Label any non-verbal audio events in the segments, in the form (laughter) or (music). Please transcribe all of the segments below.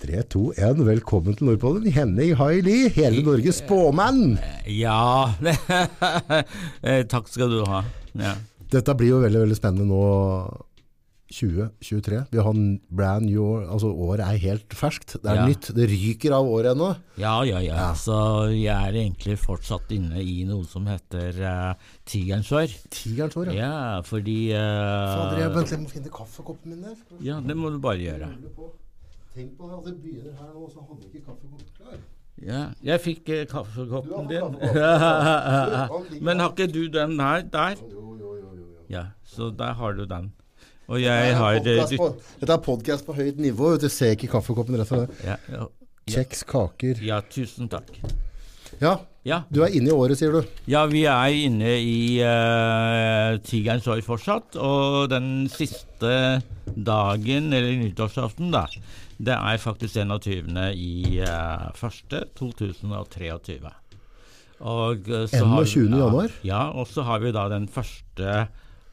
3, 2, 1. Velkommen til Nordpolen. Henning Haili, hele Norges spåmann. Ja (laughs) Eh, Takk skal du ha. Ja. Dette blir jo veldig veldig spennende nå 2023. Vi har en brand new år, altså året er helt ferskt. Det er Ja. nytt. Det ryker av året ennå. ja, ja, ja. Så jeg er egentlig fortsatt inne i noe som heter uh, tigerens år. Tigerens år, ja. Ja, fordi uh, Fader, jeg, vent, jeg må finne kaffekoppen min der. Ja, det må du bare gjøre. Tenk på det, at det begynner her nå, så hadde ikke kaffekoppen klar. Ja, jeg fikk eh, kaffekoppen din. (laughs) Men har ikke du den her? Der? Jo, jo, jo, jo. jo. Ja, så der har du den. Og jeg har eh, på, Dette er podkast på høyt nivå. Du ser ikke kaffekoppen rett og slett. ja, ja, Kjeks, kaker. ja, tusen takk. Ja, Ja. du er inne i året, sier du. Ja, vi er inne i uh, tigerens år fortsatt, og den siste dagen, eller nyttårsaften, da, det er faktisk 21. i uh, første 2023. Og eh, så har vi- januar? Ja, og så har vi da den første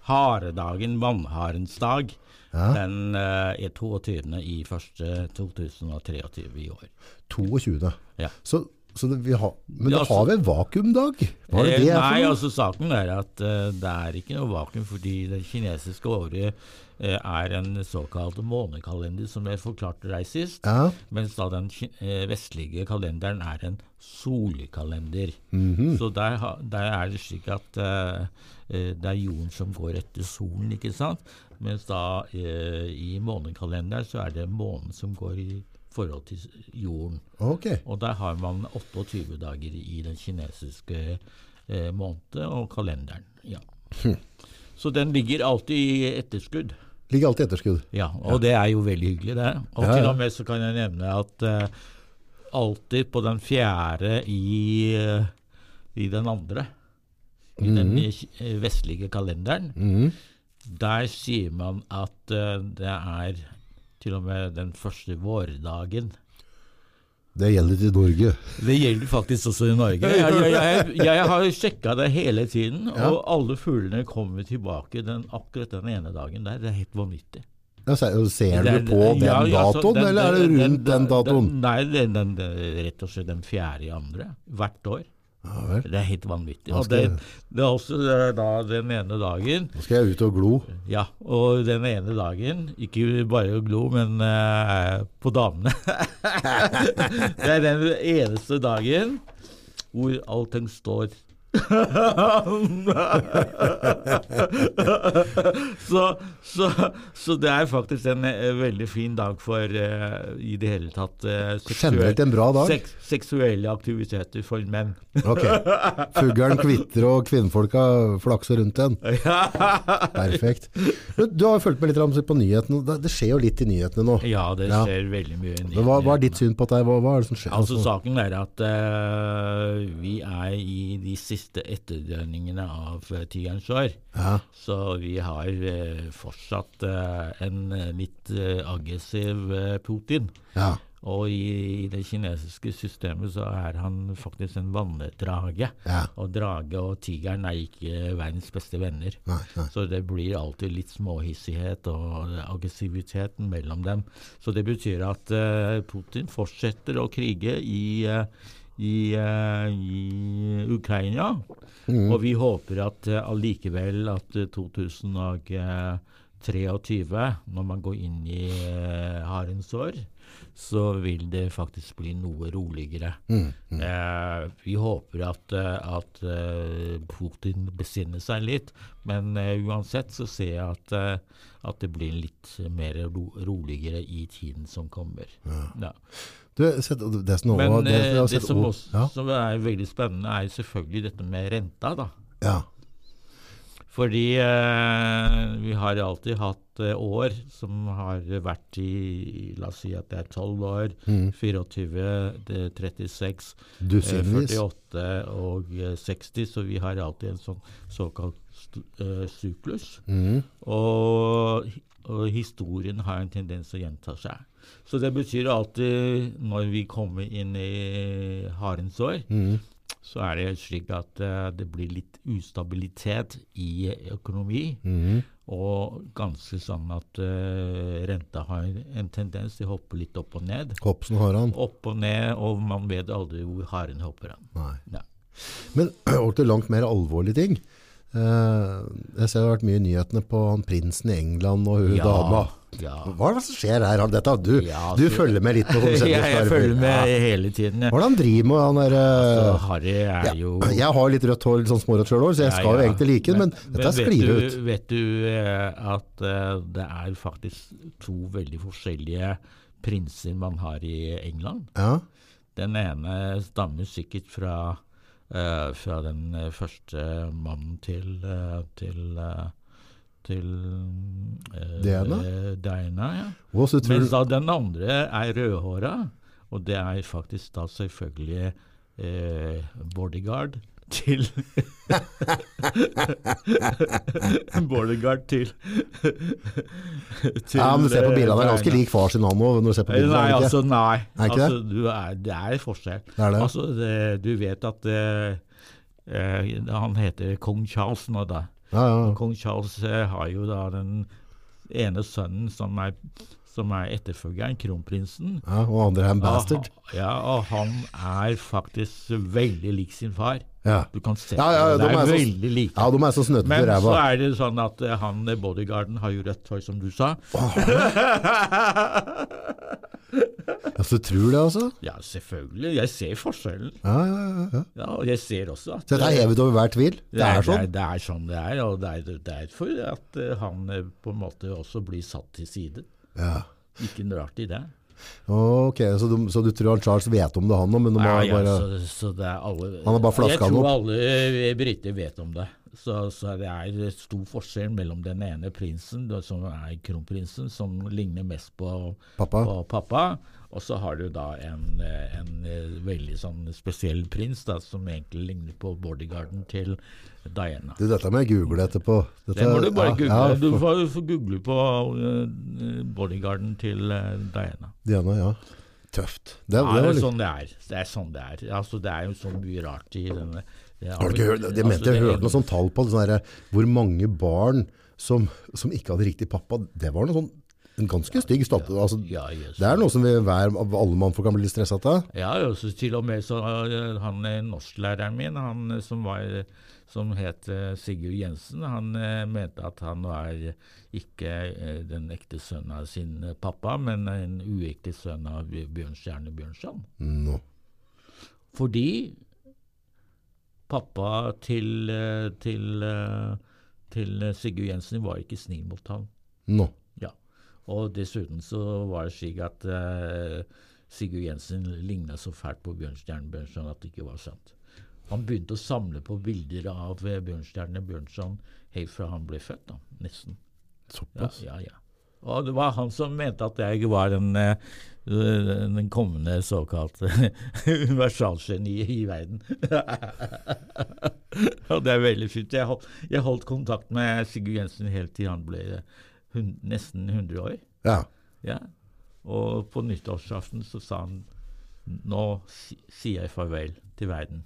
haredagen, vannharens dag. Ja. Den uh, er 22. i første 2023 i år. 22. Ja. Så, så det, vi har, men da altså- har vi en vakuumdag? Hva er det Eh, det er Nei, altså saken er at uh, det er ikke noe vakuum, fordi det kinesiske året uh, er en såkalt månekalender, som jeg forklarte deg sist. Ja. Mens da den eh, vestlige kalenderen er en solkalender. Mhm. Så der, der er det slik at det er jorden som går etter solen, ikke sant? Mens da i månekalenderen så er det månen som går i forhold til jorden. Okay. Og der har man 28 dager i den kinesiske eh, måneden og kalenderen. Ja. Så den ligger alltid i etterskudd. Ligger alltid i etterskudd. Ja, og det er jo veldig hyggelig, det. Og Ja, til og med så kan jeg nevne at eh, alltid på den fjerde i, eh, i den andre, i den Mhm. eh, vestlige kalenderen, Mhm. der sier man at uh, det er til og med den første vårdagen. Det gjelder til Norge. Det gjelder faktisk også i Norge. Jeg, jeg, jeg, har sjekka det hele tiden, Ja. og alle fuglene kommer tilbake den, akkurat den ene dagen der. Det er helt vanvittig. Ja, ser, er- du på den ja, ja, datoen, den- eller er det rundt den, datoen? Nei, den, den, den, rett og slett den fjerde i andre. Hvert år. Ja. Det er helt vanvittig. Og det, det er også da den ene dagen Nå skal jeg ut og glo. Ja, og den ene dagen, ikke bare å glo, men uh, på damene. (laughs) det er den eneste dagen hvor allting står. (laughs) så, så, så det er faktisk en eh, veldig fin dag for uh, i det hele tatt uh, Generelt en bra dag. seks- seksuelle aktiviteter for menn. Ok. Fuglen kvitrer og kvinnfolka flakser rundt den. (laughs) Perfekt. Du har jo fulgt med litt på nyhetene. Det- skjer jo litt i nyhetene nå. ja, det Ja. skjer veldig mye. Men Hva, hva er ditt syn på det? Hva, hva er det som skjer? Altså Saken er at uh, vi er i de siste etterdønningene av uh, tigerens år. ja. Så vi har eh, fortsatt eh, en eh, litt eh, aggressiv eh, Putin. ja. Og i, det kinesiske systemet så er han faktisk en vannedrage. Ja. Og drage og tigeren er ikke verdens beste venner. Nei, nei. Så det blir alltid litt småhissighet og aggressivitet mellom dem. Så det betyr at uh, Putin fortsetter å krige i, eh, i, eh, i Ukraina. Og vi håper at eh, allikevel at eh, 2023, når man går inn i harens år, så vil det faktisk bli noe roligere. Eh, vi håper at, eh, at eh, Putin besinner seg litt, men uh, uansett så ser jeg at, eh, at det blir litt mer ro roligere i tiden som kommer. Ja. Du, set, det som, Men det, det, eh, det som, også, ja. som er veldig spennende, er selvfølgelig dette med renta. da. ja. Fordi eh, vi har alltid hatt eh, år som har vært i La oss si at det er 12 år, Mm. 24, det er 36, eh, Dusinvis. 48 og eh, 60, så vi har alltid en sånn såkalt eh, syklus. Mm. Og, og historien har en tendens til å gjenta seg. Så det betyr alltid, når vi kommer inn i harens år, mm. så er det slik at eh, det blir litt ustabilitet i økonomi. Mm. Og ganske sånn at uh, renta har en tendens til å hoppe litt opp og ned. Har han. Opp og ned, og man vet aldri hvor haren hopper han. Nei. Ja. Men (clears throat) over til langt mer alvorlige ting. Eh, jeg ser det har vært mye i nyhetene på han prinsen i England og hun Ja, dama. ja. Hva er det som skjer her? Dette, du, Ja, du følger med litt på (laughs) sånne jeg, jeg følger med hele tiden. Hvordan Hva er driver med? Han er, Så eh, Harry er jo (clears throat) jeg har litt rødt hår, litt sånn smårødt sjøl så jeg skal jo egentlig like det, men, dette vet sklir du, ut. Vet du eh, at det er faktisk to veldig forskjellige prinser man har i England? Ja, Den ene stammer sikkert fra, fra den eh, første mannen til, eh, til, eh, til uh, Diana? eh, Diana ja. Mens da den andre er rødhåra, og det er faktisk da selvfølgelig uh, bodyguard til (laughs) Bodyguard til, til Ja, men du ser på bilene, er ganske lik far sin nå når du ser på bilene. Nei, ikke? altså nei. Er ikke altså, du er, det er forskjell. Det er det. Altså, det, du vet at eh, eh, han heter kong Charles nå, da. Ja, ja. Kong Charles eh, har jo da den ene sønnen som er, som er etterfølgeren, kronprinsen. ja, og andre er en bastard. Ja, og han er faktisk veldig lik sin far. Ja. Du kan se Ja, ja, det. de er, er så- veldig like. ja, de er så snøtte Men så er det sånn at eh, han bodygarden, bodyguarden har jo rødt hår, som du sa. Ja, så du tror det, altså? (laughs) Ja, selvfølgelig. Jeg ser forskjellen. Ja, ja, ja, ja. Og jeg ser også at Så dette er hevet over hver tvil? Det er Det sånn? er, det er sånn det er, og det er derfor at eh, han eh, på en måte også blir satt til side. Ja. Ikke noe rart i det. Ok, så du, så du tror han Charles vet om det han òg, Ja, ja, bare så, så det er alle Han har bare flasket Jeg tror alle briter vet om det. Så, så det er stor forskjell mellom den ene prinsen, som er kronprinsen, som ligner mest på Pappa? på pappa. Og så har du da en, eh, en eh, veldig sånn spesiell prins da, som egentlig ligner på bodyguarden til Diana. Du, dette må jeg google etterpå. Dette, Det må du bare ja, google. Ja, du får, får google på bodygarden bodyguarden til eh, Diana. Diana, ja. Tøft. Det, Ja, det det er litt sånn det er. Det er sånn det er. Altså, det er jo så mye rart i denne det Har du ikke hørt, jeg mente jeg hørte noe sånn tall på det, sånn der, hvor mange barn som, som ikke hadde riktig pappa. Det var noe sånn, en ganske stygg stat. Altså, det er noe som vi hver, alle mannfolk kan bli litt stresset av. Ja, jo, så til og med så uh, han eh, norsklæreren min, han eh, som var som het eh, Sigurd Jensen, han eh, mente at han var ikke eh, den ekte sønnen av sin eh, pappa, men en uekte sønn av Bjørnstjerne Bjørnson. No. Fordi pappa til, eh, til, eh, til Sigurd Jensen var ikke snill mot ham. Nå. Ja. Og dessuten så var det slik at uh, Sigurd Jensen ligna så fælt på Bjørnstjerne Bjørnson at det ikke var sant. Han begynte å samle på bilder av eh, Bjørnstjerne Bjørnson helt fra han ble født, da, nesten. Såpass. ja, ja. Og det var han som mente at jeg var en eh, den kommende såkalte (laughs) universalgeniet i verden. (laughs) Og det er veldig fint. Jeg holdt, jeg holdt kontakt med Sigurd Jensen helt til han ble hun, nesten 100 år. Ja. Ja. Og på nyttårsaften så sa han nå sier jeg farvel til verden.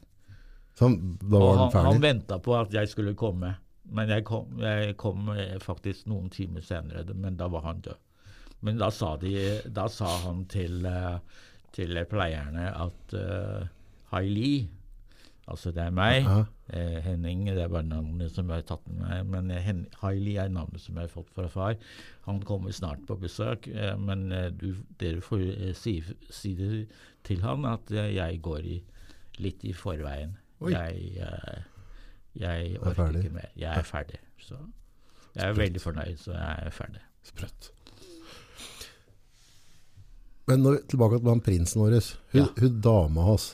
Så da var han han, han venta på at jeg skulle komme, men jeg kom, jeg kom eh, faktisk noen timer senere, men da var han død. Men da sa, de, da sa han til, eh, til pleierne at uh, Haili, altså det er meg, Ja. eh, Henning det er bare navnet som jeg har tatt med meg, men eh, Haili er navnet som jeg har fått fra far. Han kommer snart på besøk, eh, men eh, du, dere får eh, si, si det til han at eh, jeg går i, litt i forveien. Oi. Jeg, eh, jeg Er orker ikke mer. Jeg er ferdig. Så jeg er veldig fornøyd, så jeg er ferdig. Sprøtt. Men når, tilbake til han prinsen vår. Hun, Ja. hun dama hans.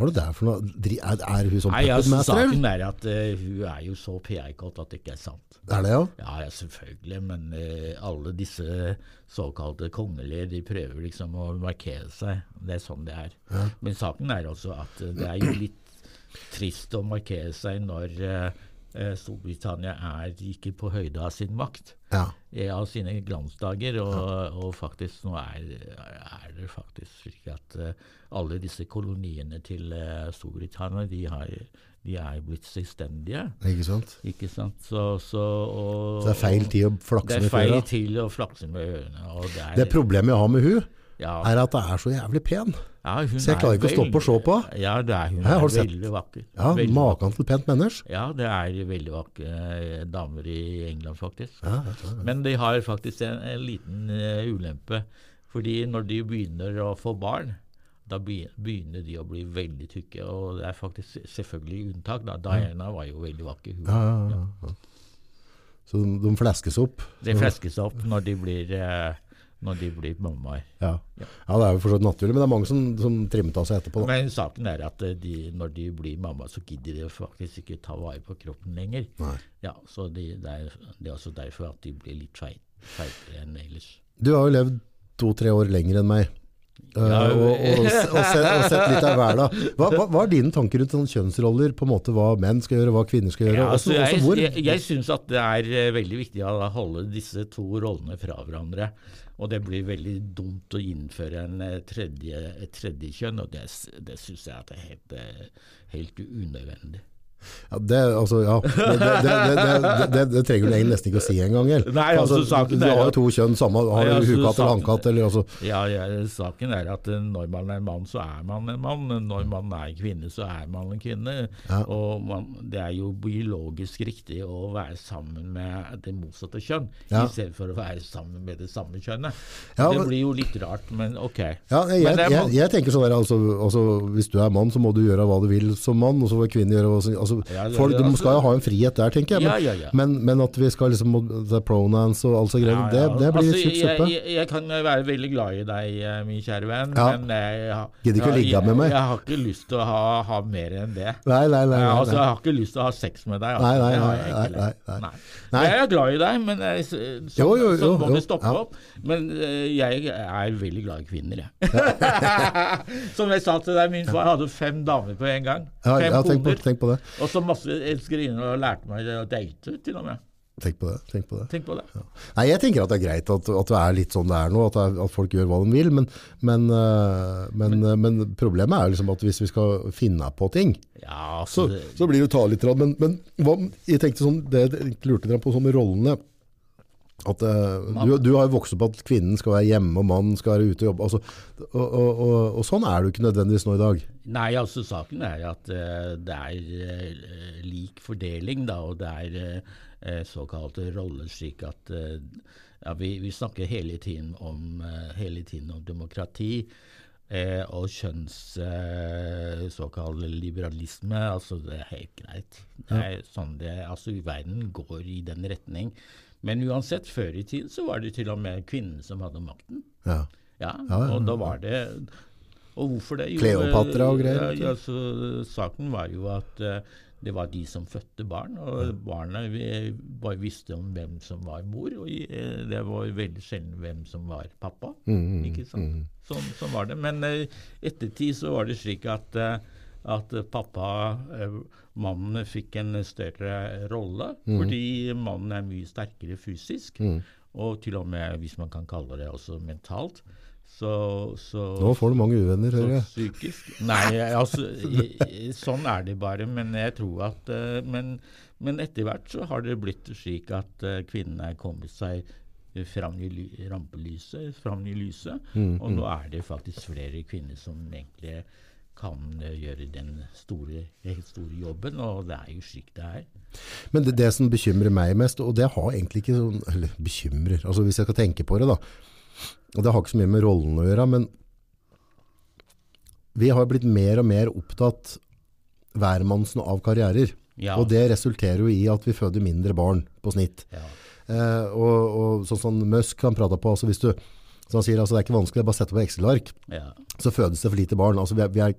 Hva er det der for noe? Er, er hun sånn Nei, altså. Saken er at uh, hun er jo så PR-kåt at det ikke er sant. Er det, ja? Ja, ja, selvfølgelig, men uh, alle disse såkalte kongelige, de prøver liksom å markere seg. Det er sånn det er. Men saken er også at uh, det er jo litt trist å markere seg når Storbritannia er ikke på høyde av sin makt. Ja. eh, Av sine glansdager. Og, og faktisk nå er, er det faktisk slik at eh, alle disse koloniene til eh, Storbritannia de, har, de er blitt selvstendige. Ikke sant? Ikke sant? Så, så, og, Så det er feil tid å flakse med ørene? Det er feil tid å flakse med ørene. Det er, Det problemet jeg har med hun, ja, er at det er så jævlig pen. ja, så jeg er klarer ikke å stoppe og se på. Ja, det er, hun er veldig vakker. Ja, veldig. Maken til pent menneske. Ja, det er veldig vakre eh, damer i England, faktisk. Men de har faktisk en, en liten uh, ulempe. Fordi når de begynner å få barn, da begynner de å bli veldig tykke. Og det er faktisk selvfølgelig unntak. da. Diana var jo veldig vakker. Hun. Ja, ja, ja. Så de, de fleskes opp. De fleskes opp når de blir, eh, når de blir mammaer. Ja. ja, det er jo for så vidt naturlig, men det er mange som, som trimmet av seg etterpå. Da. Men saken er at eh, de, når de blir mamma, så gidder de faktisk ikke ta vare på kroppen lenger. Nei. Ja, Så de, det, er, det er også derfor at de blir litt feit, feitere enn ellers. Du har jo levd to-tre år lenger enn meg. eh, Ja, og, og, og, sett, og sett litt av hverdag. Hva, hva, hva er dine tanker rundt sånne kjønnsroller? På en måte Hva menn skal gjøre, hva kvinner skal gjøre? Ja, altså, også også jeg jeg, jeg syns at det er eh, veldig viktig å holde disse to rollene fra hverandre. Og det blir veldig dumt å innføre en eh, tredje, et tredje kjønn, og det, det syns jeg er helt, eh, helt unødvendig. Ja, det, altså, ja. (laughs) det, det, det, det, det, det, det trenger du nesten ikke å si engang. altså, saken du har jo to kjønn, samme, har du altså, hukatt eller hankatt hannkatt? Altså, Ja, ja, Saken er at når man er mann, så er man en mann. Når man er kvinne, så er man en kvinne. Ja. Og man, det er jo biologisk riktig å være sammen med det motsatte kjønn, Ja. i stedet for å være sammen med det samme kjønnet. Ja, det blir jo litt rart, men ok. ja, jeg, Men er jeg, jeg tenker sånn der, altså, altså, Hvis du er mann, så må du gjøre hva du vil som mann, og så får kvinner gjøre hva som altså, Ja, ja, folk, De altså- skal jo ha en frihet der, tenker jeg. Men, Ja, men, men at vi skal liksom The det pronouns og alt så greier, det, det blir altså, litt tjukk jeg, suppe. jeg, jeg kan være veldig glad i deg, eh, min kjære venn, men jeg, Gidder ikke å ligge med meg. Jeg, jeg har ikke lyst til å ha, ha mer enn det. Nei, nei, nei. Nei, altså, jeg har ikke lyst til å ha sex med deg. Altså. Nei, nei, nei, jeg nei. Jeg er glad i deg, men så, Jo, jo, jo, så må vi stoppe opp. Men eh, jeg er veldig glad i kvinner, jeg. (laughs) Som jeg sa til deg, min far hadde fem damer på en gang. Fem ja, tenk, på, tenk på det. Og så masse elskerinner og lærte meg å date, til og med. Tenk på det. Tenk på det. Tenk på det. Nei, Jeg tenker at det er greit at, at det er litt sånn det er nå, at, er, at folk gjør hva de vil. Men, men, øh, men, øh, men problemet er liksom at hvis vi skal finne på ting, Ja, så, altså, så blir det jo ta litt. Men, men hva, jeg tenkte sånn, det jeg lurte dere på sånn med rollene. At, uh, du, du har jo vokst opp at kvinnen skal være hjemme og mannen skal være ute og jobbe. Altså, og, og, og, og sånn er det jo ikke nødvendigvis nå i dag. Nei, altså saken er at uh, det er uh, lik fordeling, da, og det er uh, såkalte roller slik at ja, vi, vi snakker hele tiden om, hele tiden om demokrati. eh, og kjønns såkalt liberalisme, altså det er helt greit. Det er sånn det altså Verden går i den retning. Men uansett, før i tiden så var det til og med kvinnen som hadde makten. Ja. Ja, og da var det Og hvorfor det? Jo, Kleopatra og eh, greier, Ja, ikke? ja, så saken var jo at eh, det var de som fødte barn, og barna vi bare visste om hvem som var mor, og eh, det var veldig sjelden hvem som var pappa. Mm, ikke sant? Sånn, sånn var det. Men ettertid så var det slik at, at pappa, mannen, fikk en større rolle, fordi mannen er mye sterkere fysisk, og til og med, hvis man kan kalle det også mentalt. Så, så Nå får du mange uvenner, hører jeg. psykisk Nei, altså Sånn er det bare. Men jeg tror at eh, Men, men etter hvert så har det blitt slik at eh, kvinnene er kommet seg fram i rampelyset, fram i lyset. Mm, og nå er det faktisk flere kvinner som egentlig kan eh, gjøre den store, helt store jobben, og det er jo slik det er. Men det, det som bekymrer meg mest, og det har egentlig ikke sånn Eller bekymrer, altså hvis jeg skal tenke på det, da. Og det har ikke så mye med rollen å gjøre, men vi har blitt mer og mer opptatt hvermannsen av karrierer. Ja. Og det resulterer jo i at vi føder mindre barn på snitt. Ja. Eh, og, og sånn som Musk han prater på, altså hvis du så han sier altså det er ikke vanskelig, bare sette på Excel-ark, ja. så fødes det for lite barn. Altså vi er, vi er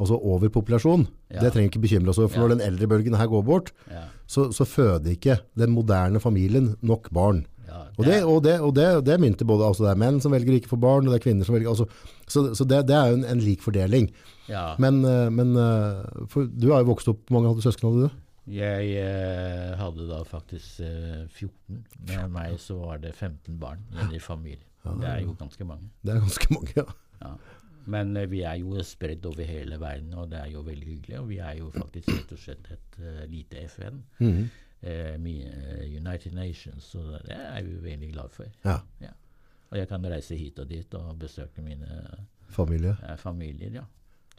altså overpopulasjon. Ja. Det trenger vi ikke bekymre oss over, for når den eldre bølgen her går bort, ja. så, så føder ikke den moderne familien nok barn. ja Og det, og det, og det, det mynter både altså det er menn som velger å ikke få barn, og det er kvinner som velger altså, Så, så det, det er jo en, en lik fordeling. ja. Men, eh, men eh, for, du har jo vokst opp Hvor mange hadde søsken hadde du? Jeg eh, hadde da faktisk eh, 14. Med meg så var det 15 barn i familien. Det er jo ganske mange. Det er ganske mange, ja. Ja. Men eh, vi er jo spredd over hele verden, og det er jo veldig hyggelig. Og vi er jo faktisk rett og slett et uh, lite FN. Mm -hmm. mi- eh, United Nations. Så det er vi veldig glad for. ja. Ja. Og jeg kan reise hit og dit og besøke mine Familie. uh, familier, ja.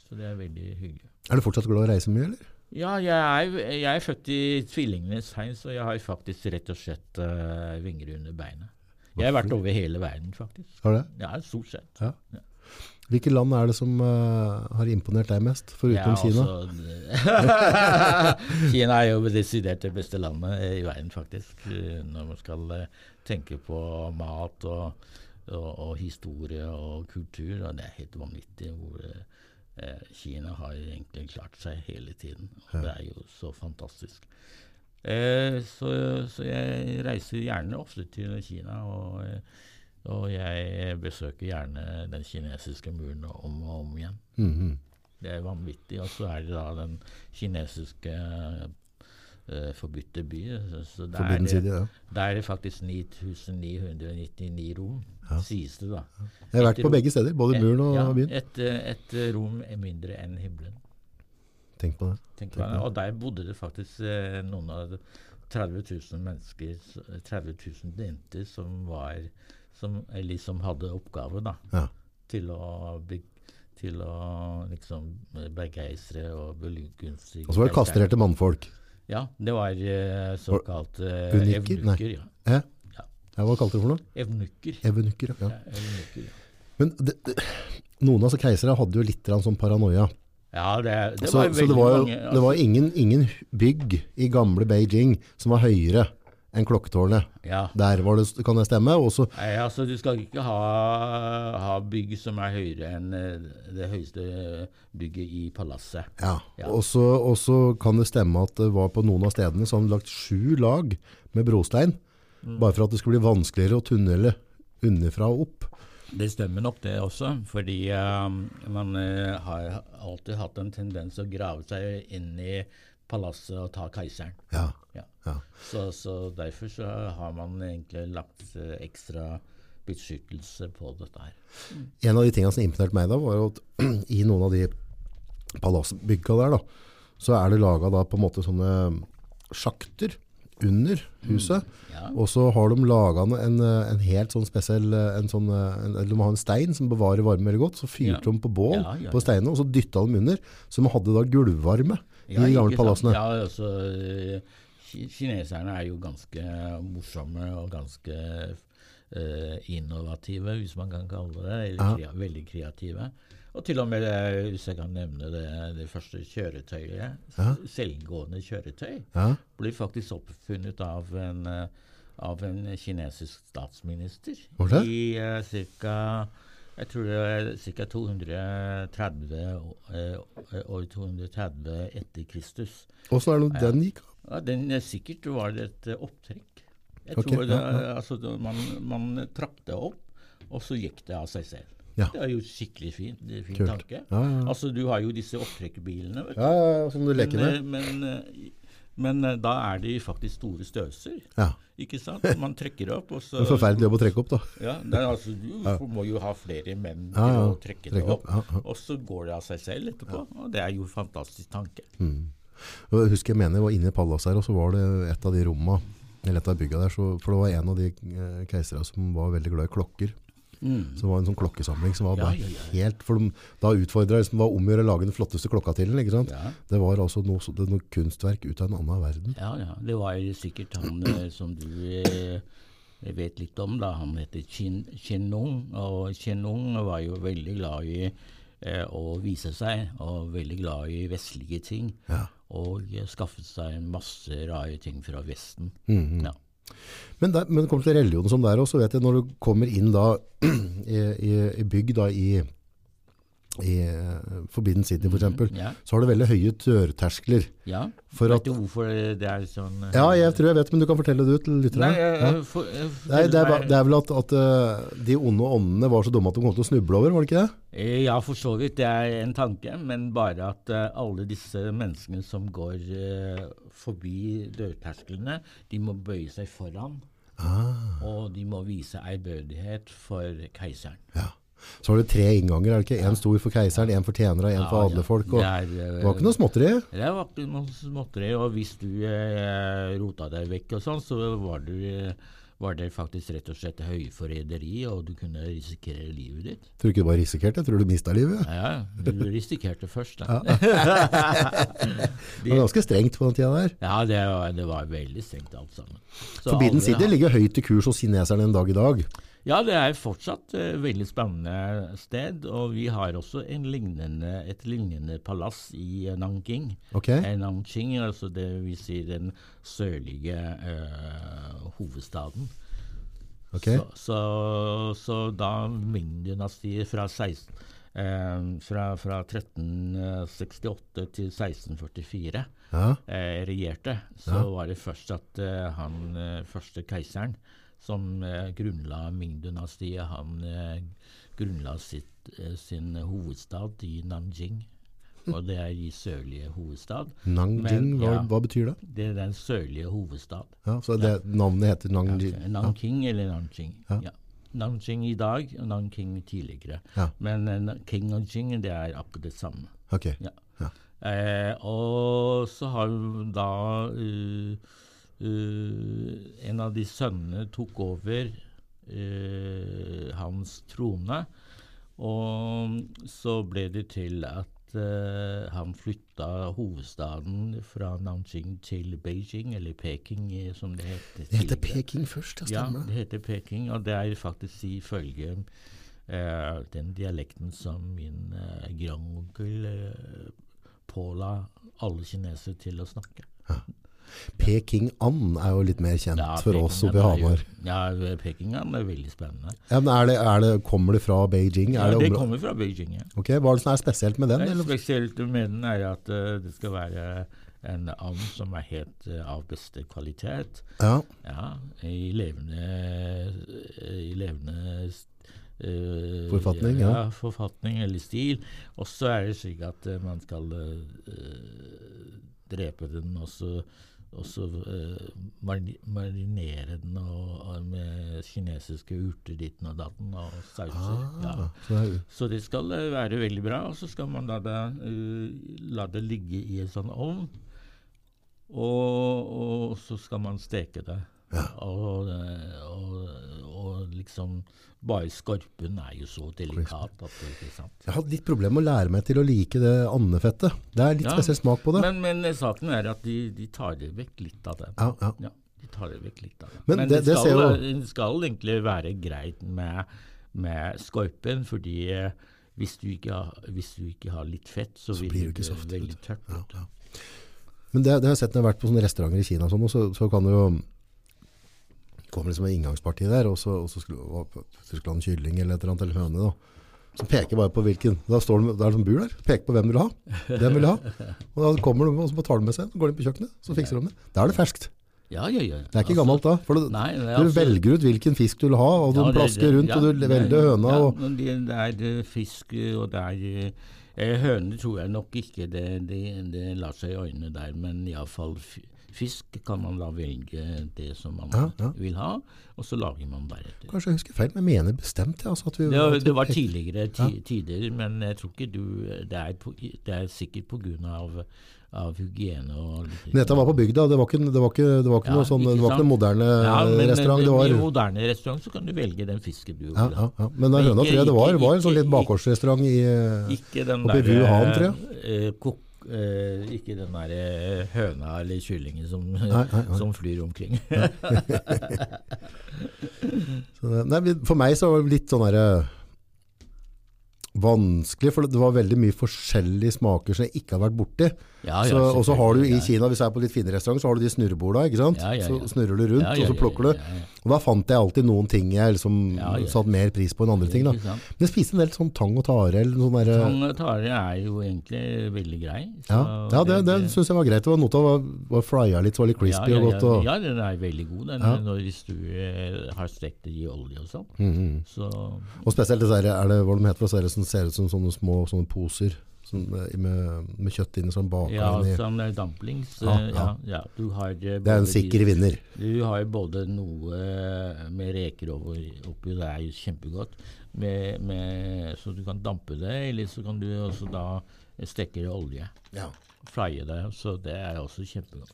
Så det er veldig hyggelig. Er du fortsatt glad i å reise mye, eller? Ja, jeg er, jeg er født i tvillingenes tegn, så jeg har faktisk rett og slett uh, vinger under beinet. Jeg har vært over hele verden, faktisk. Har du det? Ja, stort sett. Ja. Hvilke land er det som uh, har imponert deg mest, foruten Ja, Kina? altså, (laughs) Kina er jo desidert det beste landet i verden, faktisk. eh, Når man skal eh, tenke på mat og, og, og historie og kultur. Og det er helt vanvittig hvor uh, Kina har egentlig klart seg hele tiden. Og det er jo så fantastisk. Eh, så, så jeg reiser gjerne ofte til Kina, og, eh, og jeg besøker gjerne den kinesiske muren om og om igjen. Mhm. Det er vanvittig. Og så er det da den kinesiske eh, forbudte by. Så, så der, er det- ja. der er det faktisk 9999 rom, sies det da. Jeg har vært på begge steder, både muren og ja, byen. Et, et eh, rom er mindre enn himmelen. Tenk på det. Tenk på det. Og der bodde det faktisk eh, noen av 30 000 mennesker, s- 30 000 jenter, som var som eh, liksom hadde oppgave da, Ja. til å bygge til å liksom eh, begeistre og begunstige Og så var det kastrerte mannfolk. Ja, det var eh, såkalt eh, Unikker? Evnukker. Ja. Eh? Ja. Ja, hva kalte du det for noe? Evnukker. Evnukker, ja. Ja, evnukker, ja. Men det, det, noen av disse keisere hadde jo litt sånn paranoia. Ja, det, det Så, var så det var, mange altså, det var ingen, ingen bygg i gamle Beijing som var høyere enn klokketårnet. ja. Der var det, kan det stemme? Også, Nei, altså Du skal ikke ha, ha bygg som er høyere enn eh, det høyeste bygget i palasset. Ja, Ja. og så kan det stemme at det var på noen av stedene så hadde de lagt sju lag med brostein, Mm. bare for at det skulle bli vanskeligere å tunnele underfra og opp. Det stemmer nok det også, fordi uh, man uh, har alltid hatt en tendens å grave seg inn i palasset og ta keiseren. Ja, Ja. ja. Så, så derfor så har man egentlig lagt eh, ekstra beskyttelse på dette her. En av de tingene som imponerte meg da, var at (clears throat) i noen av de palassbygga der da, så er det laget da på en måte sånne sjakter under huset. Ja. Og så har de laget en, en helt sånn spesiell, en sånn, en, de har en stein som bevarer varme veldig godt, så fyrte Ja. de på bål Ja, på steinene, og så dyttet de under, så de hadde da gulvvarme i de gamle palassene. Ja, altså, eh, kineserne er jo ganske morsomme og ganske uh, innovative, hvis man kan kalle det. Eller Ja. veldig kreative. Og til og med, eh, hvis jeg kan nevne det, det første kjøretøyet, Ja. selvgående kjøretøy, Ja, blir faktisk oppfunnet av en, eh, av en kinesisk statsminister Hvordan? i uh, ca. Jeg tror det er ca. 230 eh, år 230 etter Kristus. Åssen er det nå den gikk? Ja, den er Sikkert var det et eh, opptrekk. Jeg okay, tror det, ja, ja. Altså, man, man trakk det opp, og så gikk det av seg selv. Ja. Det er jo skikkelig fint. Det er fin Kult. tanke. Ja, ja. Altså, Du har jo disse opptrekkbilene. vet du. Ja, ja, som du leker Men, med. Men, men, eh, men eh, da er de faktisk store størrelser. Ja, Ikke sant? (laughs) Man trekker opp, og så er forferdelig jobb å trekke opp da. ja, er altså, Du må jo ha flere menn til å trekke det opp. Og så går det av seg selv etterpå. Og det er jo en fantastisk tanke. Mm. jeg husker jeg mener jeg var inne i palasset her, og så var det et av de rommene eller et av bygga der, så, for det var en av de keiserne som var veldig glad i klokker. Så det var en sånn klokkesamling som var bare ja, ja. helt, for de, da utfordret liksom, var om å lage den flotteste klokka til den, ikke sant? Ja. Det var altså noe, noe kunstverk ut av en annen verden. Ja, ja. Det var jo sikkert han eh, som du eh, vet litt om, da. Han heter Chenung. Og Chenung var jo veldig glad i eh, å vise seg, og veldig glad i vestlige ting. Ja. Og skaffet seg masse rare ting fra Vesten. Mhm. Ja. Men, der, men det kommer til religion som der også, vet jeg, når du kommer inn da (clears throat) i, i, i bygg da i, i eh, Forbidden City for eksempel, Ja. så har du veldig høye dørterskler. ja. For Vet at, du hvorfor det er sånn eh, ja, jeg tror jeg vet, men du kan fortelle det ut til lytterne. Nei, ja. for, Nei, det, er, det er vel at, at eh, de onde åndene var så dumme at de kom til å snuble over, var det ikke det? Eh, Ja, for så vidt. Det er en tanke, men bare at eh, alle disse menneskene som går eh, forbi dørtersklene, de må bøye seg foran. Ah. Og de må vise ærbødighet for keiseren. Ja. Så har du tre innganger, er det ikke? En stor for keiseren, en for tjenere, en for Ja, ja. folk. Og, Det, er, eh, det var ikke noe småtteri. Det var ikke noe småtteri. Og hvis du eh, rota deg vekk og sånn, så var, du, eh, var det faktisk rett og slett høyforræderi, og du kunne risikere livet ditt. Tror du ikke du bare risikerte? Tror du mista livet? Ja, ja, du risikerte først, da. (laughs) Det var ganske strengt på den tida der. Ja, det var, det var veldig strengt alt sammen. Så Forbidden City ligger høyt i kurs hos kineserne en dag i dag. Ja, det er fortsatt et veldig spennende sted. Og vi har også en lignende, et lignende palass i uh, Nanking. Okay. Eh, Nanking, altså det vil si den sørlige uh, hovedstaden. Okay. Så, så, så da Ming-dynastiet fra, 16 eh, fra, fra 1368 til 1644 Ja. eh, regjerte, så var det først at eh, han eh, første keiseren som eh, grunnla Ming-dynastiet, han eh, grunnla sitt, eh, sin hovedstad i Nanjing. Og det er i sørlige hovedstad. Nanjing, Men, hva, ja. hva betyr det? Det er den sørlige hovedstad. Ja, så det, Navnet heter Nanjing? Ja. Nanking eller Nanjing. Ja. Ja. Nanjing i dag og Nanking tidligere. Ja. Men uh, King Nanjing det er akkurat det samme. Ok. Ja. Ja. Eh, og så har vi da eh, eh, En av de sønnene tok over uh, hans trone. Og så ble det til at uh, han flytta hovedstaden fra Nanjing til Beijing, eller Peking som det het Det heter. Peking først, ja, Ja, det heter Peking, og det er faktisk ifølge den dialekten som min grandonkel påla alle kinesere til å snakke. Peking-and er jo litt mer kjent Ja, for oss oppe i Hamar. Ja, Peking and er veldig spennende. Ja, men er det, er det, kommer det fra Beijing? Ja, Er det det kommer fra Beijing. Ja. Ok, Hva er det som er spesielt med den? Det Eller? spesielt med den er at uh, det skal være en and som er helt uh, av beste kvalitet. Ja, Ja, i levende, i levende Uh, Forfatning, ja. ja. Forfatning eller stil. Og så er det slik at uh, man skal uh, drepe den og så, og så eh, marinere den og, og med kinesiske urter ditten og datten og sauser. ah, så det er, Så det skal eh, være veldig bra, og så skal man da, det, uh, la det ligge i en sånn ovn. Og, og så skal man steke det. Og, eh, og, og liksom Bare skorpen er jo så delikat at det ikke sant. jeg hadde litt problemer med å lære meg til å like det andefettet. Det er litt Ja. spesiell smak på det. Men, men eh, saken er at de, de tar det vekk litt av det. ja, ja. Ja, de tar det vekk litt av det. Men det- det skal, ser jo- skal egentlig være greit med, med skorpen, fordi eh, hvis du, ikke har, hvis du ikke har litt fett, så, Så blir det det ikke veldig tørt. Ja, ja. Men det, det har jeg sett når jeg har vært på sånne restauranter i Kina, og sånn, så, så kan du jo kommer liksom en inngangsparti der, og så, og så skulle, skulle han kylling eller et eller annet, eller høne da. Så peker bare på hvilken, da står det, det er sånn bur der, peker på hvem du vil ha, den vil ha. Og da kommer de, og så tar de med seg, så går de på kjøkkenet, så fikser de det. Da er det ferskt. Ja, ja, ja. Det er ikke gammelt da, for det, Nei, det du altså- velger ut hvilken fisk du vil ha, og du plasker rundt, og du velger høna, og det, er eh, fisk, eh, og det er Høne Høner tror jeg nok ikke det, det, det lar seg i øynene der, men iallfall fisk kan man da velge det som man Ja, ja. vil ha, og så lager man deretter. kanskje jeg husker feil, men jeg mener bestemt ja, altså, vi... Det, var, det var tidligere ti, tider, men jeg tror ikke du Det er, på, det er sikkert på grunn av, hygiene og Men Dette var på bygda, det var ikke, det var ikke, det var ikke Ja, noe sånn, det var ikke noe moderne ja, men restaurant, det var... I moderne restaurant så kan du velge den fisken du vil Ja, ha. ja, ja. Men da høna tror jeg det var, var en sånn litt bakgårdsrestaurant i... eh, Ikke den Oppe i Wuhan, tror eh, eh, ikke den der eh, høna eller kyllingen som, Nei, nei, nei. (laughs) som flyr omkring. (laughs) Så det, nei, for meg så var det litt sånn der, vanskelig, for det var veldig mye forskjellige smaker som jeg ikke har vært borti. Ja, ja, og så har du i. Kina, hvis jeg er på litt finere restaurant, så har du de snurreborda, ikke sant? Så snurrer du rundt, og så plukker du. Og da fant jeg alltid noen ting jeg liksom Ja, ja. satt mer pris på enn andre ting. Da. Men jeg spiste en del sånn tang og tare, eller sånn der, Tang og tare er jo egentlig veldig grei. så ja, ja, det, det syns jeg var greit. Det var Noe av var, var frya litt, så var litt crispy og godt. Og, Ja, den er veldig god den, når hvis du eh, har stekt det i olje og sånn. Mhm. Så og spesielt det der, er det hva de heter, det ser ut som sånne små sånne poser sånn, med, med kjøtt inni, sånn baka ja, inni. eh, dumplings. Ja, eh, ja. Ja, ja, du har eh, Det er en sikker vinner. Du har jo både noe med reker over, oppi, det er jo kjempegodt. Med, med, så du kan dampe det, eller så kan du også da stekke det i olje. Ja, Frye det, så det er også kjempegodt.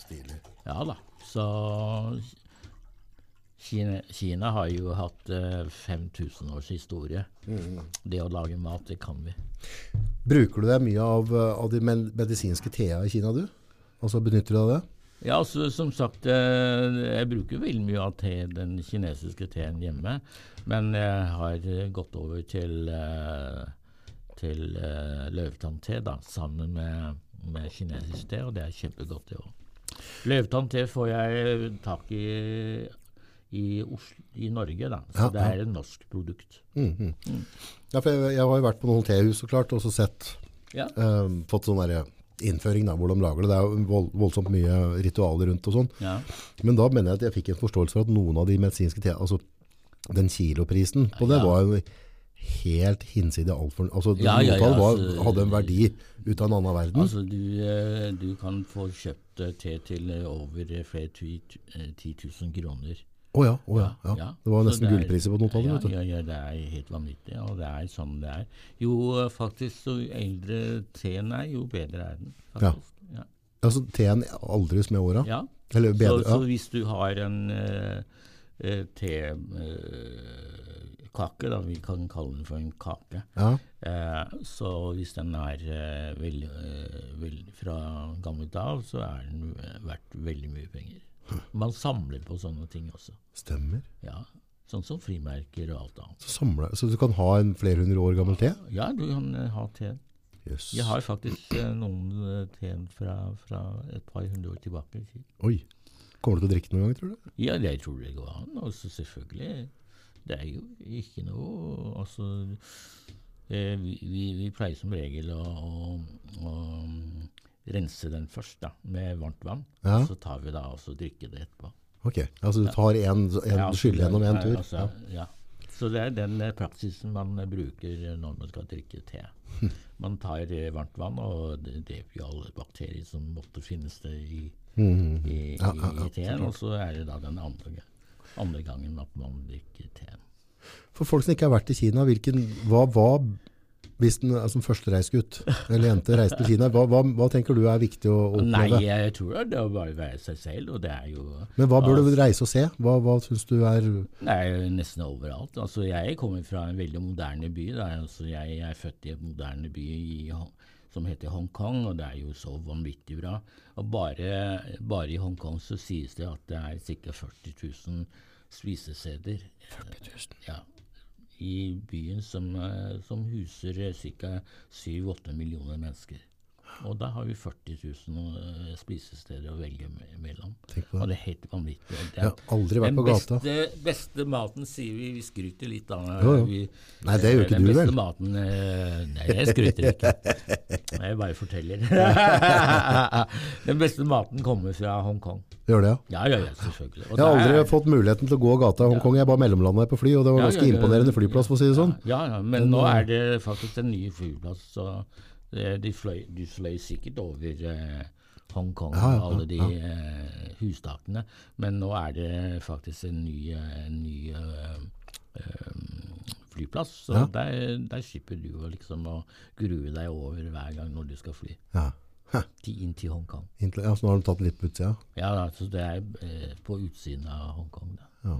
stilig. Ja da. Så Kina, Kina har jo hatt eh, 5000 års historie. Det å lage mat, det kan vi. Bruker du deg mye av, eh, av de medisinske tea i Kina, du? Altså Benytter du deg av det? Ja, altså, som sagt, eh, jeg bruker veldig mye av te, den kinesiske teen hjemme. Men jeg har eh, gått over til, til løvetann-te da, sammen med, med kinesisk te, og det er kjempegodt, det òg. Løvetann-te får jeg tak i i, Oslo, i Norge, da. Så Ja, det er et norsk produkt. Mhm. Ja, for jeg, jeg har jo vært på noen tehus og klart, og så sett Ja. um, fått sånn innføring da, hvor de lager det. Det er jo vold, voldsomt mye ritualer rundt og sånn. ja. Men da mener jeg at jeg fikk en forståelse for at noen av de medisinske te, altså den kiloprisen på det Ja. var jo helt hinsidig altfor Altså Ja, ja, ja, var, altså- hadde en verdi ut av en annen verden. Altså, du, eh, du kan få kjøpt eh, te til over flere ti eh, 10 000 kroner. Å ja, oh ja, ja. Det var Så nesten det er- gullpriser på noen av det, ja. Ja, ja, det er helt vanvittig, og det er sånn det er. Jo, eh, faktisk, så eldre teen er, jo bedre er den. Ja. faktisk. Ja. Altså teen aldres med åra. Ja. Eller bedre, så, så hvis du har en uh, tekake, da, vi kan kalle den for en kake, ja. Eh, så hvis den er eh, eh, veldig fra gammelt av, så er den eh, verdt veldig mye penger. Man samler på sånne ting også. Stemmer. Ja, Sånn som frimerker og alt annet. Så, samler, så du kan ha en flere hundre år gammel te? Ja, du kan eh, ha teen. Yes. Jeg har faktisk eh, noen te teen fra, fra et par hundre år tilbake. Oi. Kommer du til å drikke noen gang, tror du? Ja, det tror jeg går an. Og så selvfølgelig. Det er jo ikke noe Altså eh, vi, vi, vi pleier som regel å, å, å rense den først da, med varmt vann. Ja. Så tar vi da også drikke det etterpå. Ok, altså du tar en, en Ja, skyller gjennom en tur? Altså, ja. Så det er den eh, praksisen man eh, bruker når man skal drikke te. Man tar eh, varmt vann og det dreper jo alle bakterier som måtte finnes det i, mm. i, i, i teen. Og så er det da den andre, andre gangen at man drikker teen. For folk som ikke har vært i Kina, hvilken, hva, hva hvis den er som førstereisgutt eller jente reiser til Kina, hva, hva, hva tenker du er viktig å oppleve? Nei, jeg tror det er å bare være seg selv, og det er jo Men hva bør du reise og se? Hva, hva syns du er er jo nesten overalt. Altså, jeg kommer fra en veldig moderne by. Da. Altså, jeg er født i en moderne by i, som heter Hongkong, og det er jo så vanvittig bra. Og bare, bare i Hongkong så sies det at det er ca. 40 000 spisesteder. 40 000? Ja. I byen som, eh, som huser ca. 7-8 millioner mennesker. Og da har vi 40 000 eh, spisesteder å velge mellom. Det. Og det er helt vanvittig. Jeg er har aldri vært på gata. Beste, beste maten sier vi, vi skryter litt av. Jo, jo. Vi, Nei, det gjør ikke den du, beste vel? maten eh, Nei, jeg skryter ikke. (laughs) Jeg bare forteller. (laughs) den beste maten kommer fra Hongkong. Gjør det, ja? Ja, ja, ja, selvfølgelig. Og Jeg har aldri er, fått muligheten til å gå gata i Hongkong. Jeg bare mellomlandet på fly, og det var ganske ja, ja, imponerende flyplass, for å si det sånn. Ja, ja, men Den, nå eh, er det faktisk en ny flyplass, så de, fløy, du fløy sikkert over eh, Hongkong Ja, ja, og alle de ja. eh, hustakene, men nå er det faktisk en ny, eh, en ny eh, eh, flyplass, så Ja. der, der slipper du å liksom å grue deg over hver gang når du skal fly Ja. Til, inn til Hongkong. Inntil- ja, så nå har de tatt litt på utsida. Ja, altså det er eh, på utsiden av Hongkong. Da. Ja.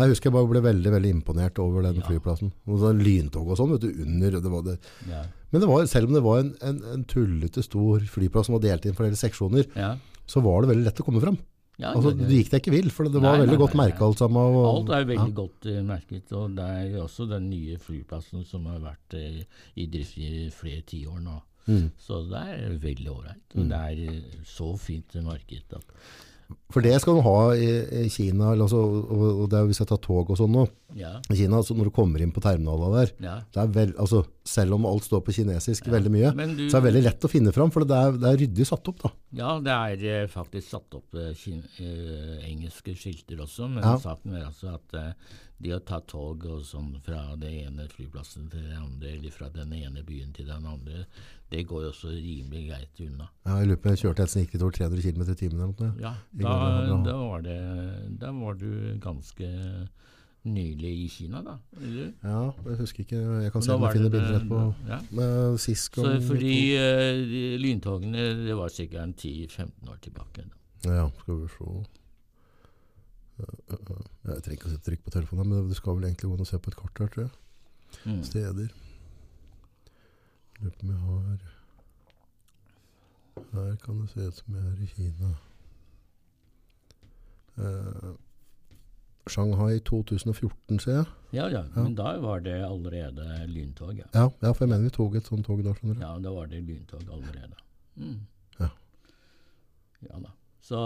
Jeg husker jeg bare ble veldig veldig imponert over den Ja. flyplassen. Og så lyntog og sånn vet du, under. Det var det. Ja. Men det var, selv om det var en, en, en tullete stor flyplass som var delt inn i flere seksjoner, ja. så var det veldig lett å komme fram. Ja, Altså, du gikk deg ikke vill, for det var Nei, veldig nei, godt merka alt sammen. Og, Alt er veldig godt uh, merket, og det er også den nye flyplassen som har vært uh, i drift i flere tiår nå. Mm. Så det er veldig ålreit. Mm. det er eh, så fint marked For det skal du ha i, Kina, eller altså, og, det er hvis jeg tar tog og sånn nå. Ja. I Kina, altså når du kommer inn på terminalene der, ja. det er vel, altså, selv om alt står på kinesisk veldig mye, du- så er det veldig lett å finne fram, for det er, det er ryddig satt opp da. Ja, det er eh, faktisk satt opp eh, kin eh, engelske skilter også, men Ja. saken er altså at eh, det å ta tog og sånn fra det ene flyplassen til den andre, eller fra den ene byen til den andre, det går jo også rimelig greit unna. Ja, jeg lurer på, jeg kjørte et som gikk litt over 300 km i timen eller noe. Ja, da, da, var det, da var du ganske nylig i Kina, da. Eller? Ja, jeg husker ikke, jeg kan se om jeg finner bilder etterpå. Ja. Med Sisk og- fordi uh, de lyntogene, det var sikkert 10-15 år tilbake. Da. Ja, skal vi se. Ja, ja. Jeg trenger ikke å sette trykk på telefonen, men du skal vel egentlig gå inn og se på et kart her, tror jeg. Mm. Steder. Lurer på om jeg har Her kan det se ut som jeg er i Kina. Eh, Shanghai 2014, ser jeg. Ja, ja, men da var det allerede lyntog. Ja. Ja, ja, for jeg mener vi tok et sånt tog da, skjønner du. Ja, da var det lyntog allerede. Mm. Ja. Ja da. Så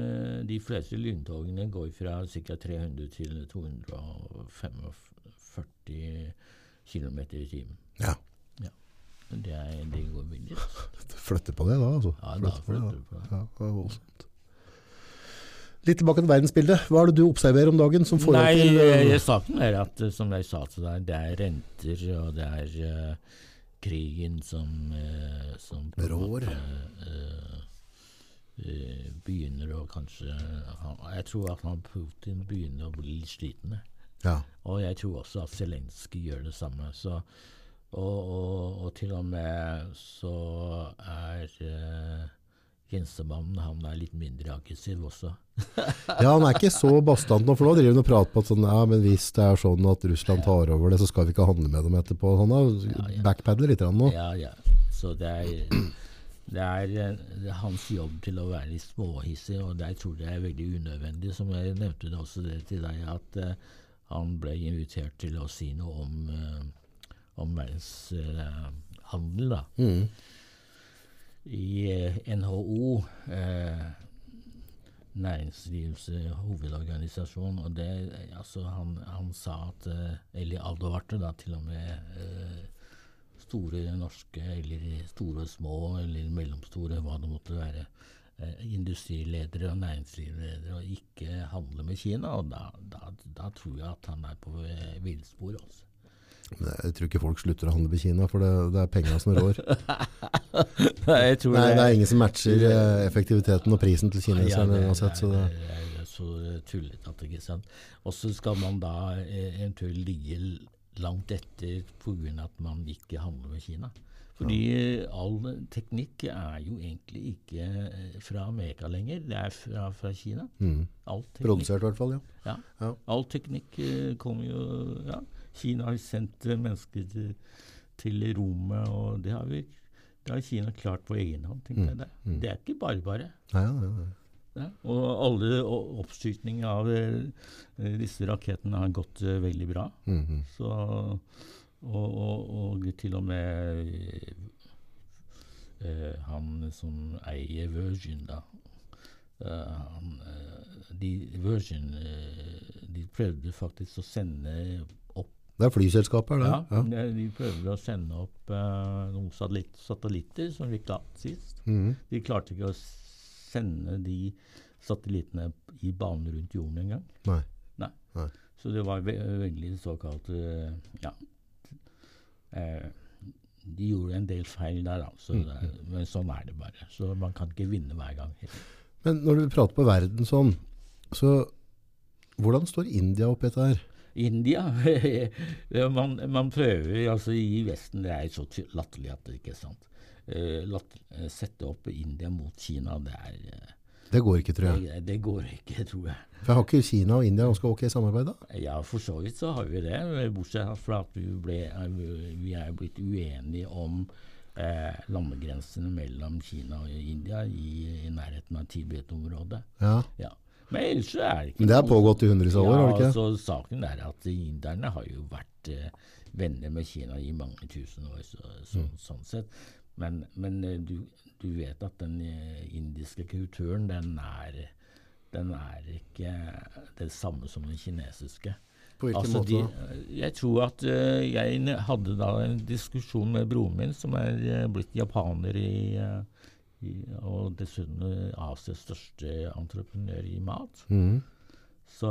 eh, de fleste lyntogene går fra ca. 300 til 245 km i timen. Ja. Det, er, det går billig. (laughs) Flytter på det da, altså. Ja, da Flytte på det, flytter på det. Ja, det voldsomt. Litt tilbake til verdensbildet. Hva er det du observerer om dagen som forhold Nei, til Nei, eh, saken er at, eh, som jeg sa til deg, det er renter, og det er uh, krigen som, uh, som Rår. eh, begynner å kanskje han, Jeg tror at han Putin begynner å bli litt sliten. Ja. Og jeg tror også at Zelenskyj gjør det samme. Så, og, og, og til og med så er uh, Gjenstemannen han er litt mindre aggressiv også. (laughs) ja, han er ikke så bastant nå, for nå driver han og prater på at sånn, ja, men hvis det er sånn at Russland tar over det, så skal vi ikke handle med dem etterpå. Han har Ja, ja. backpadler litt nå. Ja, ja. Så det er, det er, det er hans jobb til å være litt småhissig, og jeg tror det er veldig unødvendig. Som jeg nevnte det også det til deg, at uh, han ble invitert til å si noe om, uh, om verdenshandel, da. Mm. I eh, NHO, eh, næringslivets eh, hovedorganisasjon, og det, eh, altså han, han sa at eh, Eller advarte da til og med eh, store norske, eller store og små, eller mellomstore, hva det måtte være, eh, industriledere og næringslivsledere, og ikke handle med Kina. Og da, da, da tror jeg at han er på eh, villspor. Altså. Jeg tror ikke folk slutter å handle med Kina, for det, det er penga som rår. (laughs) jeg tror Nei, det er ingen som matcher eh, effektiviteten og prisen til kineserne ja, uansett. Så det, det er, det er så tullete at ikke sant. Og så skal man da eh, eventuelt ligge l- langt etter pga. at man ikke handler med Kina. Fordi eh, all teknikk er jo egentlig ikke eh, fra Amerika lenger, det er fra, fra Kina. mm. Produsert i hvert fall, ja. ja. Ja. All teknikk eh, kommer jo ja. Kina har sendt eh, mennesker til, til rommet, og det har, vi, det har Kina klart på egen hånd. jeg det. det er ikke bare bare. Ja, ja, ja. Ja, og alle oppskytninger av eh, disse rakettene har gått eh, veldig bra. Mhm. Så, og, og, og til og med eh, han som eier Virgin, da eh, han, de, Virgin eh, de prøvde faktisk å sende Det er flyselskaper, er det? ja, de- De prøvde å sende opp uh, noen satellitt, satellitter som vi klarte sist. Mm. De klarte ikke å sende de satellittene i banen rundt jorden engang. Nei. Nei. Nei. Så det var ve veldig såkalt uh, Ja. Uh, de gjorde en del feil der, altså. Mm. det, er- men sånn er det bare. Så man kan ikke vinne hver gang. Men når du prater på verden sånn, så hvordan står India oppi dette her? India (laughs) man, man prøver altså I Vesten det er så latterlig at det ikke er sant. Eh, latt, eh, sette opp India mot Kina, det er eh, Det går ikke, tror jeg. det, det går ikke, (laughs) tror jeg. For har ikke Kina og India ganske ok samarbeid, da? Ja, for så vidt så har vi det. Bortsett fra at vi, ble, vi er blitt uenige om eh, landegrensene mellom Kina og India i, i nærheten av Tibet-området. Ja. Ja. Men ellers så er det ikke Men det har pågått i hundrevis av år, ja, har det ikke? Så saken er at inderne har jo vært eh, venner med Kina i mange tusen år, så, så, Mm. sånn sett. Men, men eh, du, du vet at den eh, indiske kulturen, den er, den er ikke det samme som den kinesiske. På hvilken Altså, måte de, da? jeg tror at uh, jeg hadde da en diskusjon med broren min, som er uh, blitt japaner i, eh, i, og dessuten eh, Asias største entreprenør i mat. Mm. Så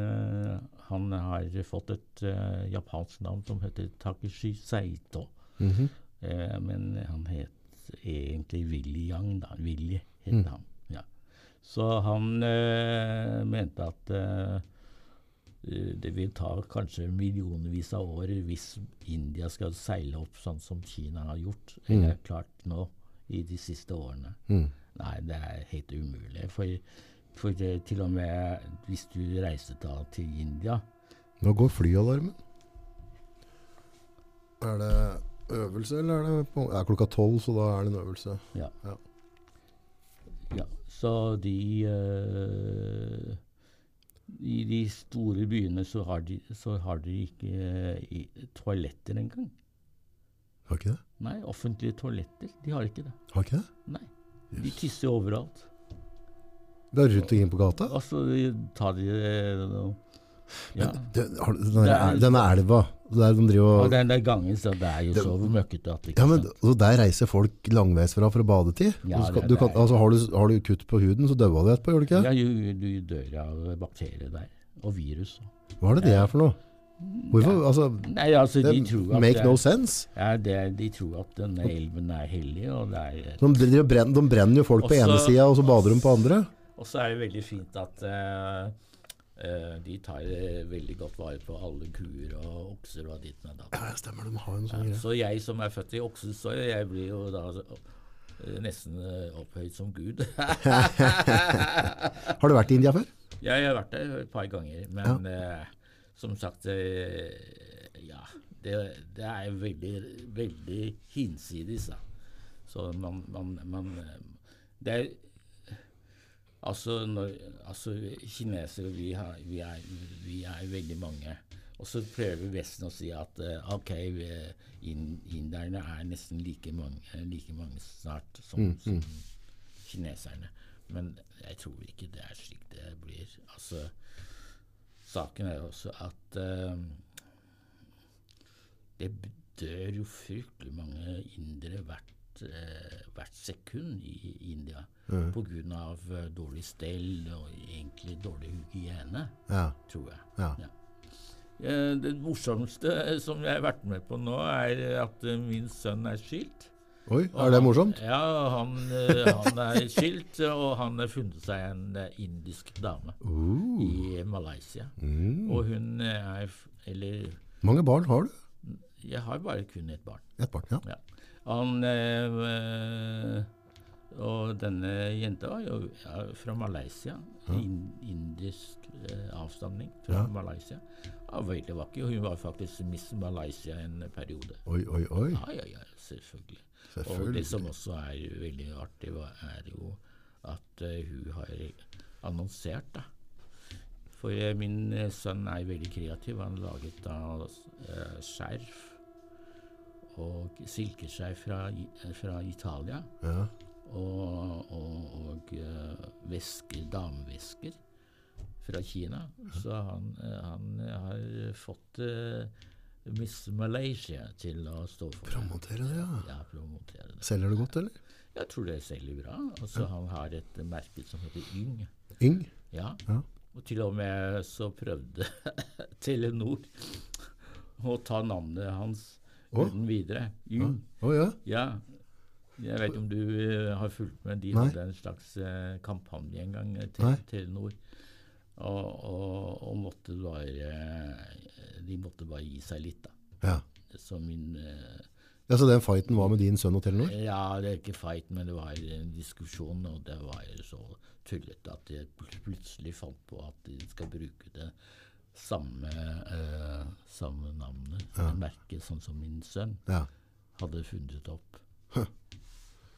eh, han har fått et uh, japansk navn som heter Takeshi Seito. Mm -hmm. uh, men han het egentlig Willy Yang, da. Willy het Mm. han. Ja. Så han uh, mente at eh, eh, det vil ta kanskje millionvis av år hvis India skal seile opp sånn som Kina har gjort, eller Mm. klart nå i de siste årene. Mm. Nei, det er helt umulig. For, for det, til og med hvis du reiste da til India Nå går flyalarmen. Er det øvelse, eller er det på, er klokka tolv, så da er det en øvelse? Ja. Ja. Ja, så de eh, I de store byene så har de, så har de ikke eh, i, toaletter engang. Har ikke det? Nei, offentlige toaletter. De har ikke det. Har ikke det? Nei. De tisser overalt. Det er rundt omkring på gata? Og så tar de eh, Ja. Det, har, du- den, Det er- denne elva der de driver Og den der gangen, så det er jo Det- så møkkete at det ja, men, altså, Der reiser folk langveisfra for å bade til. Ja, skal- det- du kan, altså, har, du, har du kutt på huden, så daua du etterpå, gjør du ikke? Ja, du, du dør av bakterier der. Og virus. Hva er det det er for noe? Hvorfor? Altså, Nei, altså, de tror at make det, no sense. ja, det, de tror at denne elven er hellig, og det er De, de, brenner, de brenner jo folk på ene sida, og så bader de på andre. Og så er det veldig fint at uh, de tar eh, veldig godt vare på alle kuer og okser og ditt og datt. Ja, stemmer. De har jo noe Ja, så jeg som er født i oksesår, jeg blir jo da nesten opphøyd som gud. (laughs) Har du vært i India før? Ja, jeg har vært der et par ganger, men eh, som sagt eh, Ja, det, det er veldig, veldig hinsides, da. Så man, man, man eh, Det er Altså, når, altså kinesere, vi, har, vi, er, vi er veldig mange. Og så prøver Vesten å si at eh, ok, vi, inderne er nesten like mange, like mange snart som, som kineserne. Men jeg tror ikke det er slik det blir. Altså, saken er også at eh, det dør jo fryktelig mange indere hvert, eh, hvert sekund i India Mm. av eh, dårlig stell og egentlig dårlig hygiene, Ja. tror jeg. ja. Ja. Det morsomste som jeg har vært med på nå, er at min sønn er skilt. Oi, er det han- morsomt? Ja, han, eh, han er skilt, og han har funnet seg en eh, indisk dame Uh, i Malaysia. mm. Og hun eh, er Eller Mange barn har du? jeg har bare kun ett barn. Et barn, ja. Ja. Han øh, Og denne jenta var jo ja, fra Malaysia. In, indisk øh, avstamning fra Ja. Malaysia. Ja, veldig vakker. Hun var faktisk Miss Malaysia en periode. Oi, oi, oi. Ja, ja, ja, selvfølgelig. Og det som også er veldig artig, er jo at eh, hun har annonsert, da. For eh, min eh, sønn er veldig kreativ. Han laget da skjerf og silkeskjerf fra, fra Italia. Ja. Og, og, og vesker, damevesker fra Kina. Så han, han har fått Miss Malaysia til å stå for. Promotere det, ja. Ja, promotere det. Selger det godt, eller? Jeg tror det selger bra. Altså, Han har et merke som heter Yng. Yng? Ja. Ja. Og til og med så prøvde (laughs) Telenor å ta navnet hans uten videre. Yng. Oh, ja. Ja. Jeg vet ikke om du eh, har fulgt med. De Nei. hadde en slags eh, kampanje en gang eh, til Nei. Telenor. Og, og, og måtte bare De måtte bare gi seg litt, da. ja. Så min eh, Ja, Så den fighten var med din sønn og Telenor? Ja, det er ikke fight, men det var en diskusjon, og det var så tullete at de plutselig fant på at de skal bruke det samme, eh, samme navnet, Ja. merket, sånn som min sønn. Ja. hadde funnet opp.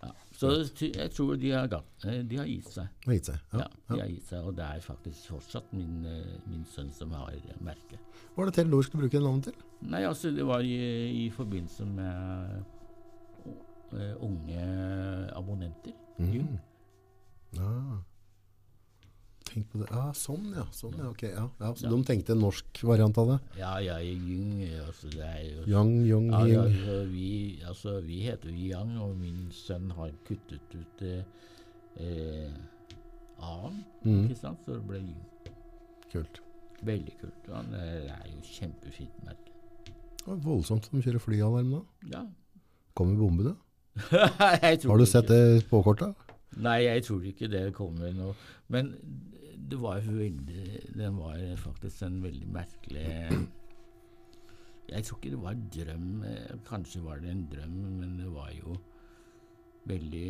Ja. Så jeg tror de har, eh, de har gitt seg. Har gitt seg. Ja, Ja. de har gitt seg, Og det er faktisk fortsatt min, eh, min sønn som har merket. Hva var det Telenor skulle bruke det navnet til? Nei, altså det var i, i forbindelse med uh, unge abonnenter. Mm. Ja. Tenk på det. Ja, sånn ja. Sånn, ja. ok. Ja, ja. Så Ja. de tenkte en norsk variant av det? Ja, ja. Yung. Altså det er jo Yang, Yong, ja, Ying. altså, vi, altså, vi heter jo Yang, og min sønn har kuttet ut eh, eh, A-en. Mm. Ikke sant? Så det ble Yung. Kult. Veldig kult. Han er, er jo kjempefint merke. Det var voldsomt som kjører flyalarm da. Ja. Kommer bombe, du? (laughs) Jeg tror Har du sett det på kortet? Nei, jeg tror ikke det kommer noe. Men det var veldig Den var faktisk en veldig merkelig Jeg tror ikke det var en drøm. eh, Kanskje var det en drøm, men det var jo veldig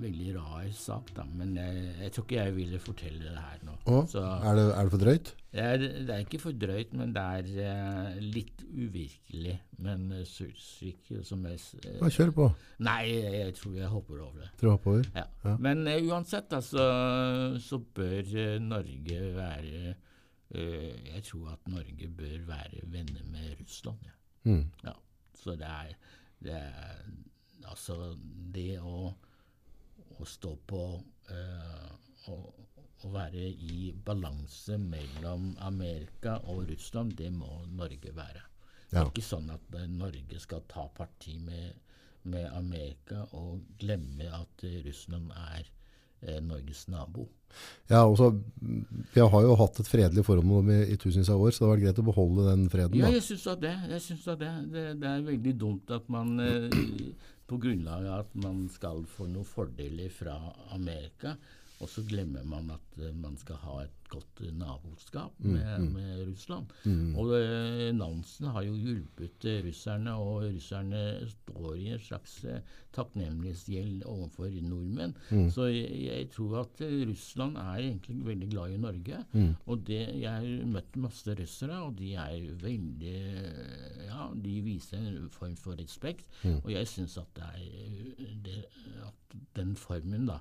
veldig rar sak, da. Men jeg, jeg tror ikke jeg ville fortelle det her nå. Å, Så er, det, er det for drøyt? det er, det er ikke for drøyt, men det er eh, litt uvirkelig. Men uh, Sursvik som jeg eh, Ja, kjør på. Nei, jeg, jeg tror jeg hopper over det. Tror jeg oppover. Ja. Ja. Men uh, uansett, altså, så bør uh, Norge være uh, Jeg tror at Norge bør være venner med Russland. Ja. Mm. Ja. Så det er, det er Altså, det å, å stå på eh, å, å være i balanse mellom Amerika og Russland, det må Norge være. Det Ja. er ikke sånn at eh, Norge skal ta parti med, med Amerika og glemme at eh, Russland er eh, Norges nabo. Ja, og så, mm, Vi har jo hatt et fredelig forhold med, i tusenvis av år, så det har vært greit å beholde den freden. Ja, jeg syns da det. Jeg synes da det. det. Det er veldig dumt at man eh, på grunnlag av at man skal få noen fordeler fra Amerika, og så glemmer man at eh, man skal ha et godt eh, naboskap med, med Russland. Og eh, Nansen har jo hjulpet russerne, og russerne står i en slags takknemlighetsgjeld overfor nordmenn. Så jeg, jeg tror at Russland er egentlig veldig glad i Norge. Og det, jeg har møtt masse russere, og de er veldig Ja, de viser en form for respekt. Og jeg syns at det er det, at den formen, da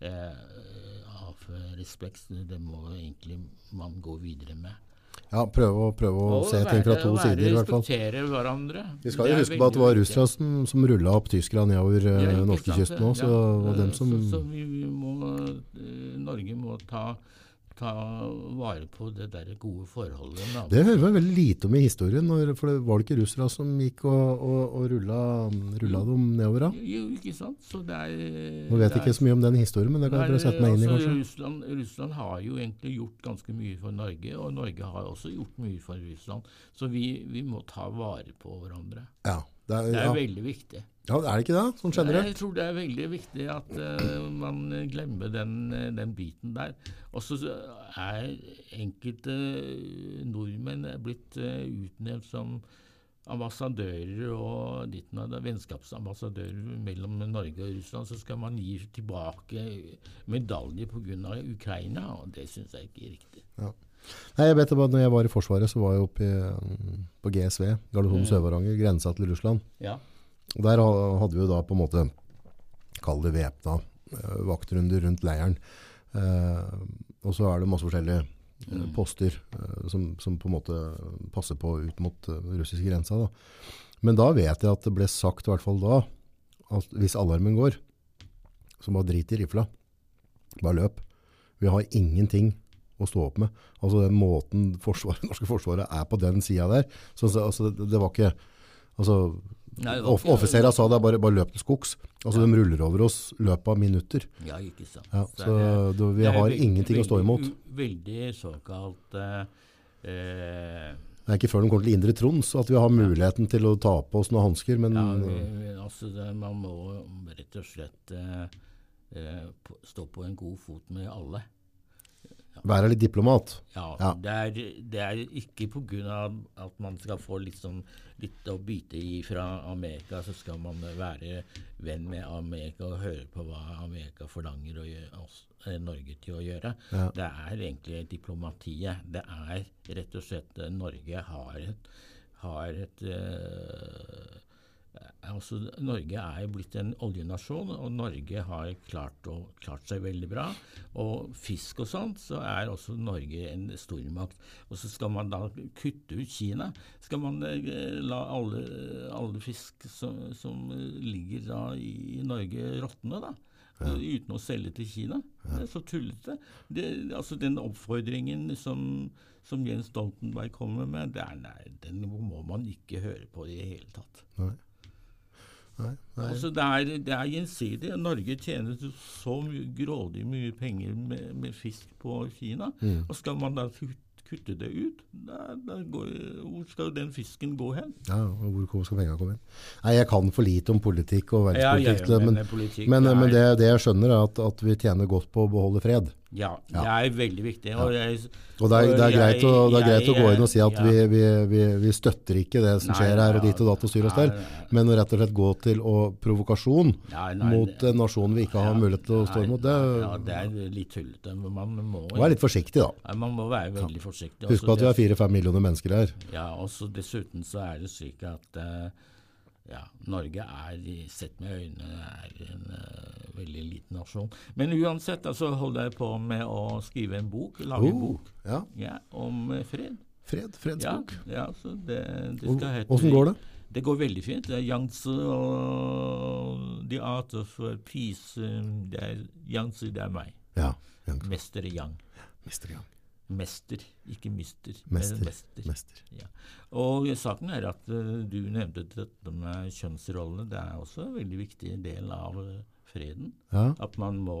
eh, av respekt, det må egentlig man gå videre med. Ja, Prøve å, prøve å se ting fra to være- sider, i hvert fall. Respektere hverandre. Vi skal jo huske på at det var Russland som, som rulla opp tyskerne nedover eh, norskekysten òg, så det var dem Eh, som så, så må, eh, Norge må ta, ta vare på det der gode forholdet. med. Det hører vi veldig lite om i historien, når, for det var det ikke russere som gikk og, og, og rulla, rulla dem nedover? da? Jo, ikke sant? Så det er Nå vet jeg ikke så mye om den historien, men det kan jeg prøve å sette meg inn i, altså, kanskje. Russland, Russland har jo egentlig gjort ganske mye for Norge, og Norge har også gjort mye for Russland. Så vi, vi må ta vare på hverandre. Ja, det er, Det er ja. veldig viktig. ja, er det ikke det? Sånn generelt? Jeg tror det er veldig viktig at uh, man glemmer den, eh, den biten der. Og så er enkelte nordmenn blitt uh, utnevnt som ambassadører og ditt, vennskapsambassadører mellom Norge og Russland. Så skal man gi tilbake medalje pga. Ukraina, og det syns jeg ikke er riktig. Ja. Nei, jeg vet det bare, når jeg var i Forsvaret, så var jeg oppe i, mm, på GSV, Gardermoen Mm. Sør-Varanger, grensa til Russland. Ja. Der hadde vi jo da på en måte, kall det væpna, eh, vaktrunder rundt leiren. Eh, og så er det masse forskjellige eh, Mm. poster eh, som, som på en måte passer på ut mot uh, russiske grensa. Da. Men da vet jeg at det ble sagt, i hvert fall da, at hvis alarmen går, så bare drit i rifla. Bare løp. Vi har ingenting å stå opp med. Altså den måten forsvaret, (laughs) norske forsvaret er på den sida der. Så, så, altså, det, det var ikke altså, Nei, det var Off ikke- Offisera sa det, bare, bare løp til skogs. Altså De ruller over oss løpet av minutter. Ja, ikke sant. Ja, Så så det- vi har veldig- ingenting å stå imot. veldig såkalt eh, Det er ikke før de kommer til Indre Troms at vi har muligheten til å ta på oss noen hansker. Men Ja, vi, altså det, man må rett og slett eh, stå på en god fot med alle. Være litt diplomat. Ja, Ja. Det, er, det er ikke pga. at man skal få liksom litt å bite i fra Amerika, så skal man være venn med Amerika og høre på hva Amerika forlanger gjøre, oss, eh, Norge til å gjøre. Ja. Det er egentlig diplomatiet. Det er rett og slett eh, Norge har et, har et eh, altså Norge er blitt en oljenasjon, og Norge har klart, å, klart, seg veldig bra. Og fisk og sånt, så er også Norge en stormakt. Og så skal man da kutte ut Kina. Skal man eh, la alle, alle fisk som, som, ligger da i Norge råtne, da? Ja. Uten å selge til Kina. Det er så tullete. Det, altså Den oppfordringen som, som Jens Stoltenberg kommer med, er, nei, den må man ikke høre på i det hele tatt. Nei. Nei, nei. Altså det, er, det er gjensidig. Norge tjener så grådig mye penger med, med fisk på Kina. Mm. Og skal man da kutte det ut, da, da går, hvor skal den fisken gå hen? Ja, og Hvor skal pengene komme inn? Nei, Jeg kan for lite om politikk og verdenspolitikk, ja, ja, men, men, men, men det, det, jeg skjønner, er at, at vi tjener godt på å beholde fred. Ja, det er veldig viktig. Og, jeg, og det, er, det er greit, å, det er greit å gå inn og si at vi, vi, vi, vi, støtter ikke det som skjer her og dit og datt og styr og stell, men å rett og slett gå til å provokasjon nei, nei, mot en nasjon vi ikke har mulighet til å stå imot, det, ja, det er litt tullete. Man må være litt forsiktig, da. man må være veldig forsiktig. Husk på at vi er fire-fem millioner mennesker her. Ja, og Dessuten så er det slik at uh, ja, Norge er, sett med øynene, er en uh, veldig liten nasjon. Men uansett, altså holder jeg på med å skrive en bok, lage en oh, bok ja. Ja, om uh, fred. Fred, Fredsbok. Ja, så det, det skal hete Åssen går det? Det går veldig fint. Det er Yangtze og The Art of Peace. Det er Yangtze, det er meg. Ja, Mester Yang. Mester Yang. Mester, ikke mister. Mester. mester. mester. Ja. Og saken er at uh, du nevnte dette med kjønnsrollene. Det er også en veldig viktig del av uh, freden. Ja. At man må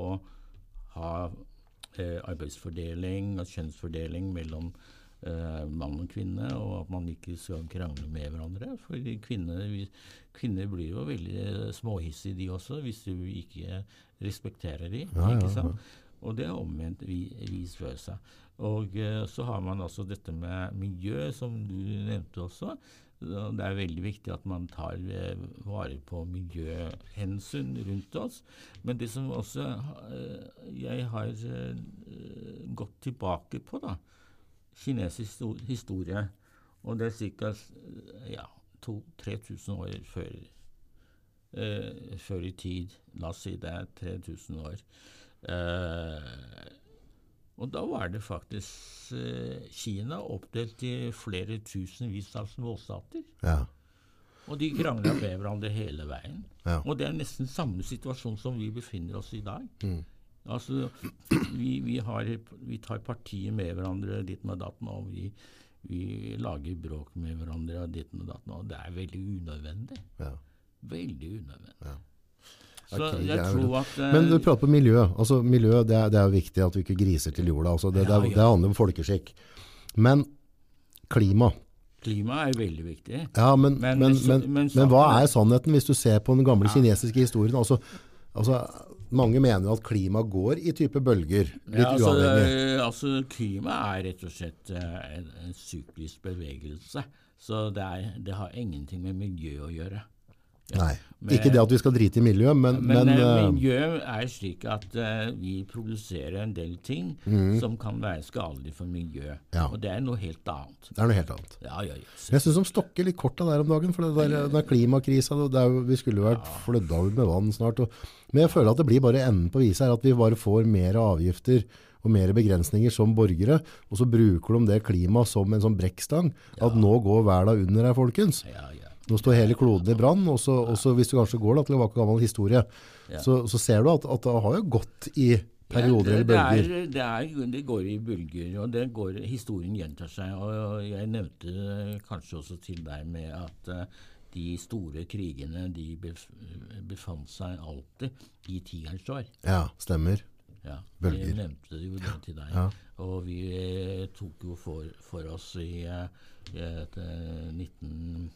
ha uh, arbeidsfordeling og kjønnsfordeling mellom mann og kvinne, og at man ikke skal krangle med hverandre. For kvinner, kvinner blir jo veldig småhissige, de også, hvis du ikke respekterer dem. Ja, ikke sant? Og det er omvendt vis versa. Og uh, så har man altså dette med miljø, som du nevnte også. Det er veldig viktig at man tar uh, vare på miljøhensyn rundt oss. Men det som også uh, jeg har gått tilbake på, da, kinesisk historie, og det er ca. Ja, 3000 år før, før i tid. La oss si det er 3000 år. Uh, og da var det faktisk eh, Kina oppdelt i flere tusenvis av småstater. Ja. Og de krangla med hverandre hele veien. Ja. Og det er nesten samme situasjon som vi befinner oss i i dag. Mm. Altså, vi, vi, har, vi, tar partiet med hverandre ditten med datten, og vi, vi, lager bråk med hverandre og med datten. Og det er veldig unødvendig. Ja. Veldig unødvendig. Ja. Tror at uh, Men du prater på miljø. Altså, miljø det er, det er viktig at vi ikke griser til jorda. Altså, det, ja, det, det handler om folkeskikk. Men klima Klima er veldig viktig. Ja, men, men, men, men, hva er sannheten hvis du ser på den gamle ja. kinesiske historien? Altså, altså, mange mener at klima går i type bølger. Litt ja, altså, uavhengig. Altså, klima er rett og slett uh, en, en syklisk bevegelse. Så det, er, det har ingenting med miljø å gjøre. Nei, men, ikke det at vi skal drite i miljøet, men Men, men uh, miljø er slik at uh, vi produserer en del ting mm. som kan være skadelig for miljøet. Ja. Og det er noe helt annet. Det er noe helt annet. Ja, ja. Jeg syns de stokker litt korta der om dagen, for det der, den klimakrisa Vi skulle jo vært ja. flødda ut med vann snart. Og, men jeg føler at det blir bare enden på viset her, at vi bare får mer avgifter og mer begrensninger som borgere, og så bruker de det klimaet som en sånn brekkstang. At nå går verden under her, folkens. Ja, ja. Nå står hele kloden i brann, og så hvis du kanskje går da, til en gammel historie, ja. så, så, ser du at, at, det har jo gått i perioder ja, det, eller bølger. Det, det, er, det, går i bølger, og det går, historien gjentar seg. og Jeg nevnte kanskje også til deg med at uh, de store krigene de bef, befant seg alltid i tigerens år. Ja, stemmer. Ja, Bølger. Vi nevnte jo det til deg. Ja. Og vi eh, tok jo for, for oss i uh, 19...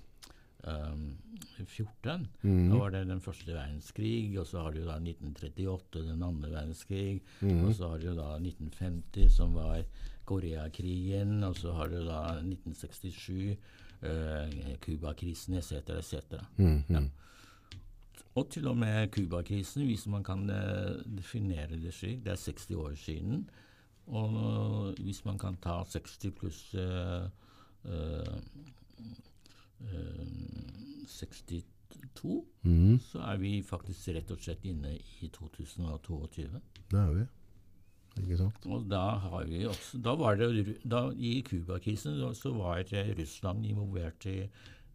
Um, 14. Mm. Da var det den første verdenskrig, og så har du da 1938, den andre verdenskrig. Mm. Og så har du da 1950, som var Koreakrigen, og så har du da 1967, Cuba-krisen, etc., etc. Mm. Ja. Og til og med Cuba-krisen, hvis man kan uh, definere det slik, det er 60 år siden. Og hvis man kan ta 60 pluss uh, 62 to, Mhm. så er vi faktisk rett og slett inne i 2022. Det er vi. Ikke sant? Og da har vi også Da var det da, I Cuba-krisen så var eh, Russland involvert i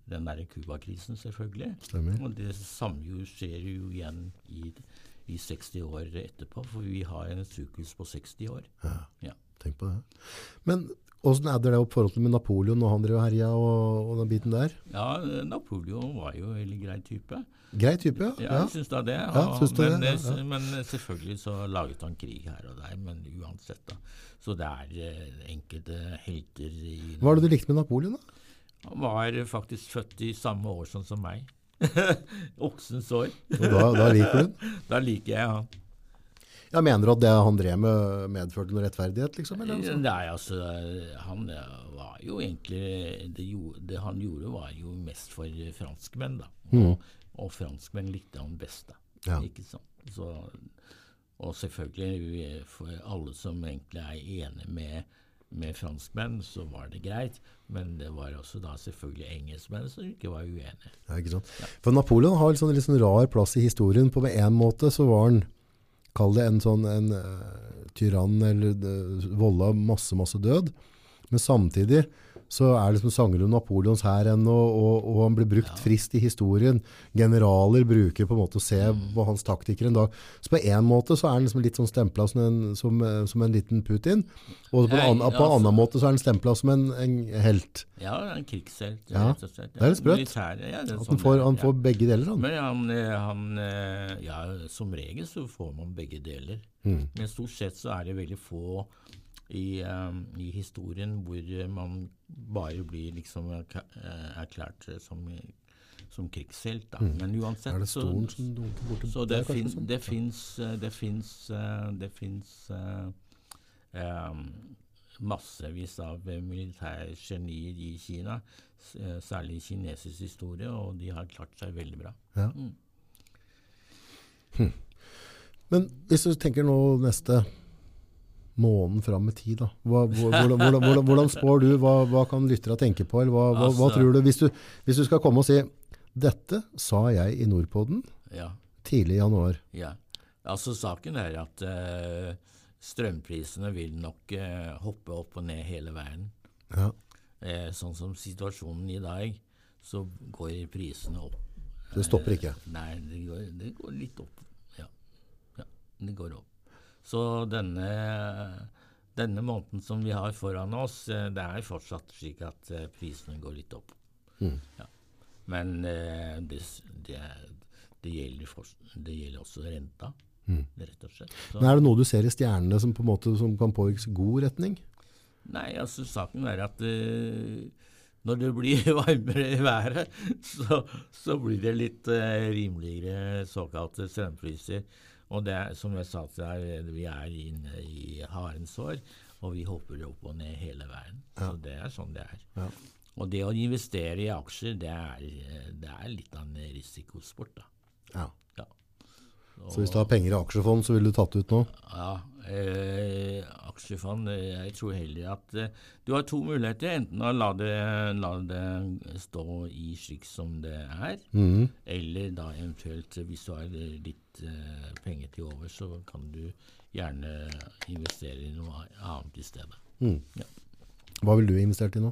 den derre Cuba-krisen, selvfølgelig. Stemmer. Og det samme skjer jo igjen i, i 60 år etterpå, for vi har en syklus på 60 år. Ja. Tenk på det. Men åssen er det opp forhold til med Napoleon og han drev og herja og, og den biten der? Ja, Napoleon var jo en veldig grei type. Grei type, ja. Ja, jeg syns da det. Ja, syns men, det? Ja, eh, ja. men selvfølgelig så laget han krig her og der, men uansett, da. Så det er eh, enkelte helter i Hva er det du likte med Napoleon, da? Han var faktisk født i samme år sånn som meg. (laughs) Oksens år. Da, da liker du den? (laughs) Da liker jeg han. Jeg mener at det han drev med, medførte noe rettferdighet, liksom? Eller? Nei, altså, han eh, var jo egentlig det, det han gjorde, var jo mest for franskmenn, da. Og, og franskmenn likte han best, da. Mm. Ja. Ikke sant? Så, og selvfølgelig, for alle som egentlig er enig med, med franskmenn, så var det greit. Men det var også da selvfølgelig engelskmenn som ikke var uenige. Ja, ikke sant? For Napoleon har liksom en litt sånn rar plass i historien. På en måte så var han, kall det en sånn en, eh, tyrann eller uh, volda masse, masse død. Men samtidig så er det som sanger om Napoleons hær ennå, og, og han blir brukt frist i historien. Generaler bruker på en måte å se på hans taktikker en dag. Så på en måte så er han liksom litt sånn stempla som, en- som, som en liten Putin. Og på en annen, på en altså- annen måte så er han stempla som en, en helt. Ja, en krigshelt, Ja, rett og slett. det er litt sprøtt. Ja, At sånn han får, han ja. får begge deler, han. Men han, eh, han eh, Ja, som regel så får man begge deler. Mm. Men stort sett så er det veldig få i, eh, i historien hvor eh, man bare blir liksom eh, erklært eh, som, som krigshelt. Da. Men uansett Mm. Er det så, stolen som dunker borti så det, fin, sånn? det fins Det fins Det fins eh, massevis av militære genier i Kina, eh, særlig i kinesisk historie, og de har klart seg veldig bra. Ja. Hm. Men hvis du tenker nå neste måneden fram i tid, da. Hva, hvor- hvordan, hvordan, hvordan, hvordan spår du? Hva, hva kan lyttere tenke på? Eller hva, hva, Altså- tror du? Hvis, du? hvis du skal komme og si dette sa jeg i Nordpodden Ja, tidlig i januar. ja. Altså Saken er at uh, strømprisene vil nok uh, hoppe opp og ned hele veien. Ja. Uh, sånn som situasjonen i dag, så går prisene opp. Det stopper ikke. Nei, det går, det går litt opp. Ja. ja. Det går opp. Så denne, denne måneden som vi har foran oss, eh, det er fortsatt slik at eh, prisene går litt opp. Mm. Ja. Men eh, det, det, det, gjelder for, det gjelder også renta, rett og slett. Så, Mm. Men er det noe du ser i stjernene som på en måte som kan påvirke god retning? Nei, altså saken er at eh, når det blir (laughs) varmere i været, så, så blir det litt eh, rimeligere såkalte strømpriser. Og det som jeg sa til deg, vi er inne i harens år, og vi hopper opp og ned hele veien. Så det er sånn det er. Ja. Og det å investere i aksjer, det er, eh, det er litt av en risikosport, da. Ja. Så hvis du har penger i aksjefond, så ville du tatt ut nå? Ja, eh, aksjefond eh, Jeg tror heller at eh, du har to muligheter. Enten å la det, la det stå i slik som det er, mm. eller da eventuelt, eh, hvis du har eh, litt eh, penger til over, så kan du gjerne investere i noe annet i stedet. Mm. Ja. Hva vil du investert i nå?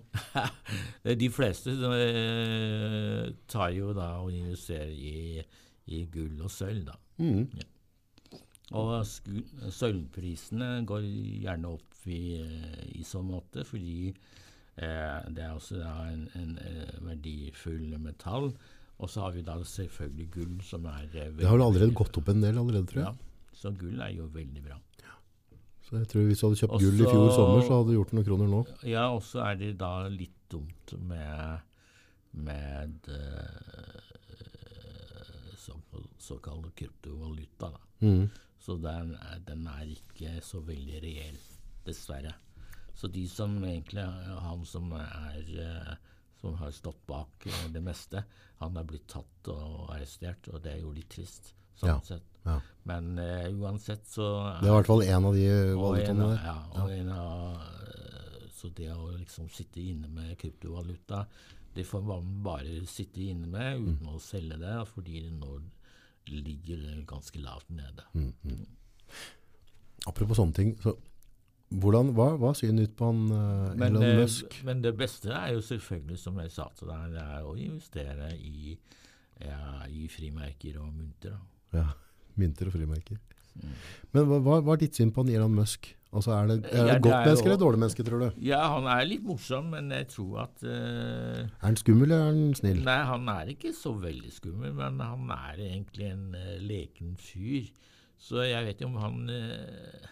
(laughs) De fleste eh, tar jo da og investerer i, i gull og sølv, da. Mhm. Og sølvprisene går gjerne opp i, i så måte, fordi eh, det er også da en, en eh, verdifull metall. Og så har vi da selvfølgelig gull, som er eh, Det har vel allerede gått opp en del allerede, tror jeg. Ja, så gull er jo veldig bra. Så jeg tror hvis du hadde kjøpt Også- gull i fjor sommer, så hadde du gjort noen kroner nå. Ja, og så er det da litt dumt med, med eh, så, såkalt kryptovaluta. Mhm. Så den, er- den er ikke så veldig reell, dessverre. Så de som egentlig Han som er eh, som har stått bak eh, det meste, han er blitt tatt og arrestert, og det er jo litt trist. Sånn Ja. sett. Ja. Men uh, uansett så Det er i hvert fall en av de valutaene der. ja, og en av, så det å liksom sitte inne med kryptovaluta, det får man bare sitte inne med uten å selge det, fordi det nå ligger ganske lavt nede. Apropos sånne ting, så hvordan, hva, hva synet ditt på han uh, Men, Elon eh, Musk? men det beste er jo selvfølgelig, som jeg sa til deg, det er å investere i, ja, i frimerker og mynter. Ja, mynter og frimerker. Men hva, hva er ditt syn på han Elon Musk? Altså, er det, er det Ja, et det godt er menneske jo- eller dårlig menneske, tror du? Ja, han er litt morsom, men jeg tror at uh, Er han skummel, eller er han snill? Nei, han er ikke så veldig skummel, men han er egentlig en uh, leken fyr. Så jeg vet jo om han uh,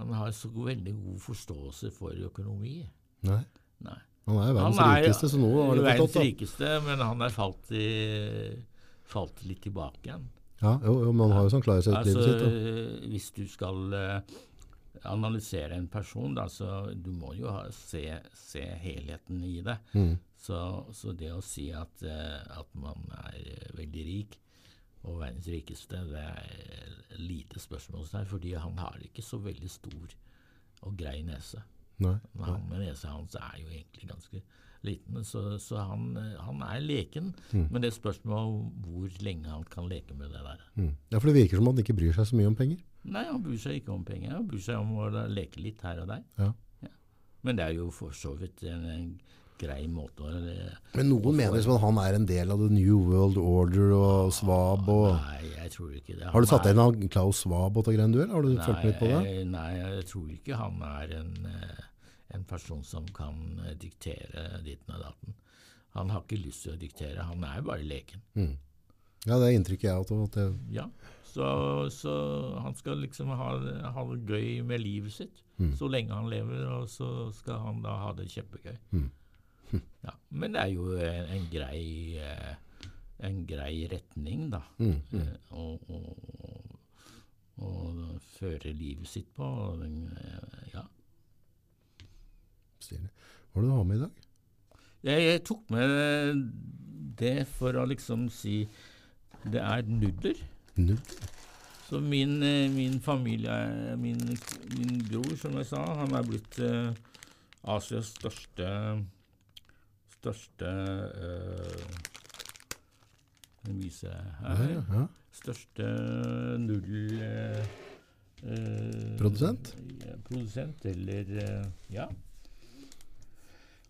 Han har så veldig god forståelse for økonomi. Nei. Nei. Han er verdens Han er rikeste, så nå har det verdens opp. da. rikeste, men han er falt, i, falt litt tilbake igjen. Ja, jo, jo, men han har jo sånn klarhet seg Altså, livet sitt. Da. hvis du skal eh, analysere en person, da, så du må jo ha, se, se helheten i det. Mm. Så, så det å si at, eh, at man er eh, veldig rik og verdens rikeste, det er lite spørsmålstegn, fordi han har ikke så veldig stor og grei nese. Nei. Han med nesa hans er jo egentlig ganske liten, så, så han, eh, han er leken. Men det spørs om hvor lenge han kan leke med det der. Mm. Ja, for det virker som han ikke bryr seg så mye om penger. Nei, han bryr seg ikke om penger. Han bryr seg om å leke litt her og der. Ja. Men det er jo for så vidt en, en grei måte å eh, Men noen mener som at han er en del av The New World Order og Svab og Nei, jeg tror ikke det. Har du satt deg inn av Klaus Svab og greiene du, eller har du fulgt med på det? Nei, jeg tror ikke han er en, eh, en person som kan eh, diktere ditten og datten. Han har ikke lyst til å diktere, han er bare leken. Mm. Ja, det er inntrykket jeg har. hatt, det, Ja, så, så han skal liksom ha, ha det gøy med livet sitt Mm. så lenge han lever, og så skal han da ha det kjempegøy. Mm. Ja, men det er jo en, en grei eh, en grei retning, da. Mm, mm. eh, å, å, å føre livet sitt på. ja. Stilig. Hva er det du har med i dag? Jeg, jeg tok med det for å liksom si Det er nudler. Nudler? Så min, eh, min familie, min, min bror, som jeg sa, han er blitt uh, Asias største største uh, viser vi her. Ja, ja. Største null... eh, eh, Produsent? Produsent, eller eh, Ja.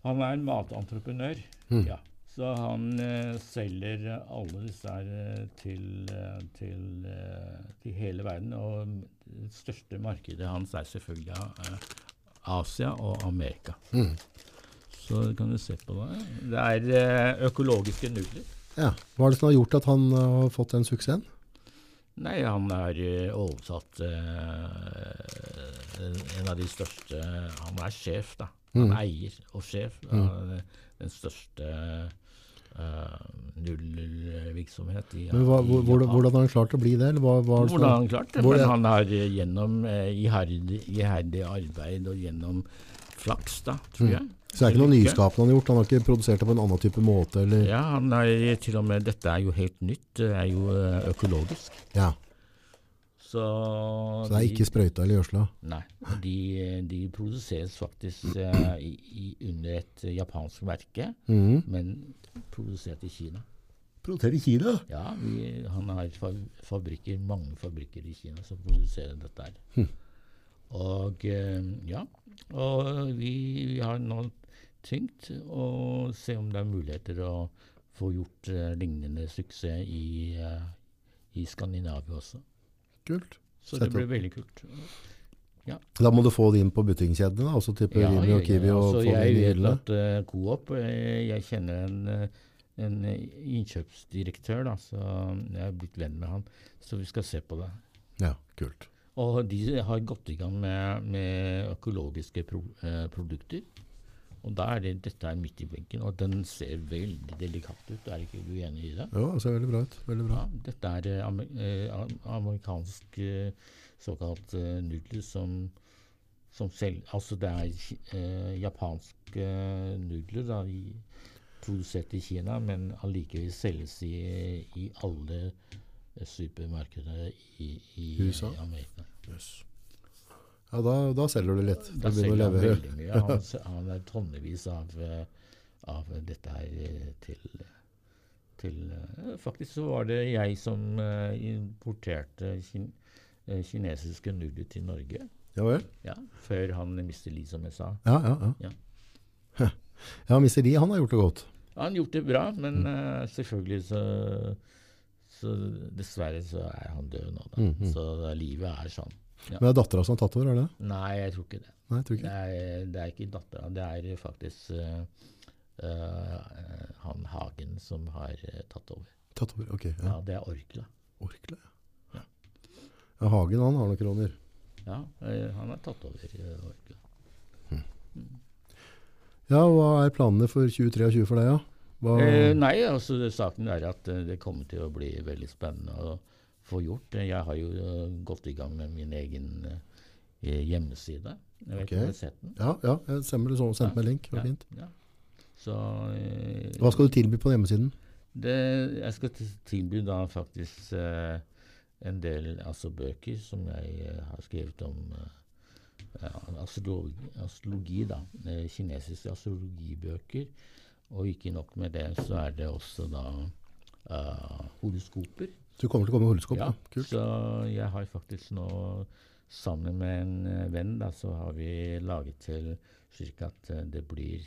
Han er en matentreprenør. Mm. Ja. Så han eh, selger alle disse her eh, til, eh, til, eh, til hele verden. Og det største markedet hans er selvfølgelig eh, Asia og Amerika. Mm. Så kan du se på det. Det er eh, økologiske nudler. ja. Hva er det som har gjort at han har fått den suksessen? Nei, han har overtatt en- en av de største Han er sjef, da. Han Mm. er eier og sjef av den største uh, nullvirksomhet i, Men hva, hvor, hvordan, har han klart å bli det? Hva, hva Hvordan har han klart det? Hvor Men han har gjennom uh, iherdig, iherdig arbeid og gjennom flaks, da, tror Mm. jeg. Så det er ikke noe nyskapende han har gjort? Han har ikke produsert det på en annen type måte? Eller? Ja, han er til og med Dette er jo helt nytt. Det er jo eh, økologisk. Ja. Så, Så det er de- ikke sprøyta eller gjødsla? Nei. De, de produseres faktisk uh, i, i, under et japansk merke, Mm. men produsert i Kina. Produsert i Kina? Ja, vi, han har fabrikker, mange fabrikker i Kina som produserer dette her. Hm. Og uh, ja, og vi, vi har nå tenkt å se om det er muligheter å få gjort uh, lignende suksess i, i Skandinavia også. Kult. Så det blir veldig kult. Da må du få det inn på butikkjedene, altså type Rimi og Kiwi? og altså, få jeg vet hyllene? at uh, Coop eh, Jeg kjenner en, eh, en innkjøpsdirektør, da, så jeg er blitt venn med han. Så vi skal se på det. Ja, kult. Og de har gått i gang med, med økologiske pro, eh, produkter. Og da er det, dette er midt i blinken, og den ser veldig delikat ut. Er ikke du enig i det? Ja, det ser veldig bra ut. Veldig bra. Ja, dette er eh, amer eh, amerikansk eh, såkalt eh, nudler som, som selv Altså det er eh, japanske nudler da, i, produsert i Kina, men allikevel selges i, i alle supermarkedene i, i USA? Amerika. Ja, da, da selger du litt. Da da selger han veldig mye. (laughs) Han, har han er tonnevis av, eh, av dette her eh, til, til eh, Faktisk så var det jeg som importerte kin, kinesiske nudler til Norge. Ja vel? Ja, Før han Mr. Lee, som jeg sa. Ja, ja, ja. Ja. Ja, Mr. Lee, han har gjort det godt. Ja, han gjort det bra, men eh, selvfølgelig så så dessverre så er han død nå, da. Mm, mm. Så livet er sånn. Ja. Men det er dattera som har tatt over, er det det? Nei, jeg tror ikke det. Nei, tror ikke Det er, det er ikke dattera. Det er faktisk uh, uh, han Hagen som har uh, tatt over. Tatt over, ok. Ja, Ja. det er Orkla. Orkla, Ja. ja. Hagen, han har noen kroner. Ja, han har tatt over Orkla. Ja, hva er planene for 2023 for deg, ja? Hva, Eh, nei, altså saken er at det kommer til å bli veldig spennende å få gjort. Eh, Jeg har jo eh, gått i gang med min egen eh, hjemmeside. Jeg vet okay. om du har sett den? ja, ja, jeg det sånn, sendte meg link, det var Ja, fint. ja. Så eh, Hva skal du tilby på hjemmesiden? det, Jeg skal tilby da faktisk eh, en del altså bøker som jeg eh, har skrevet om eh, astrologi, astrologi, da. Eh, kinesiske astrologibøker. Og ikke nok med det, så er det også da eh, horoskoper. Du kommer til å komme med horoskop, ja. Ja, Kult. så jeg har faktisk nå, sammen med en eh, venn, da, så har vi laget til slik at eh, det blir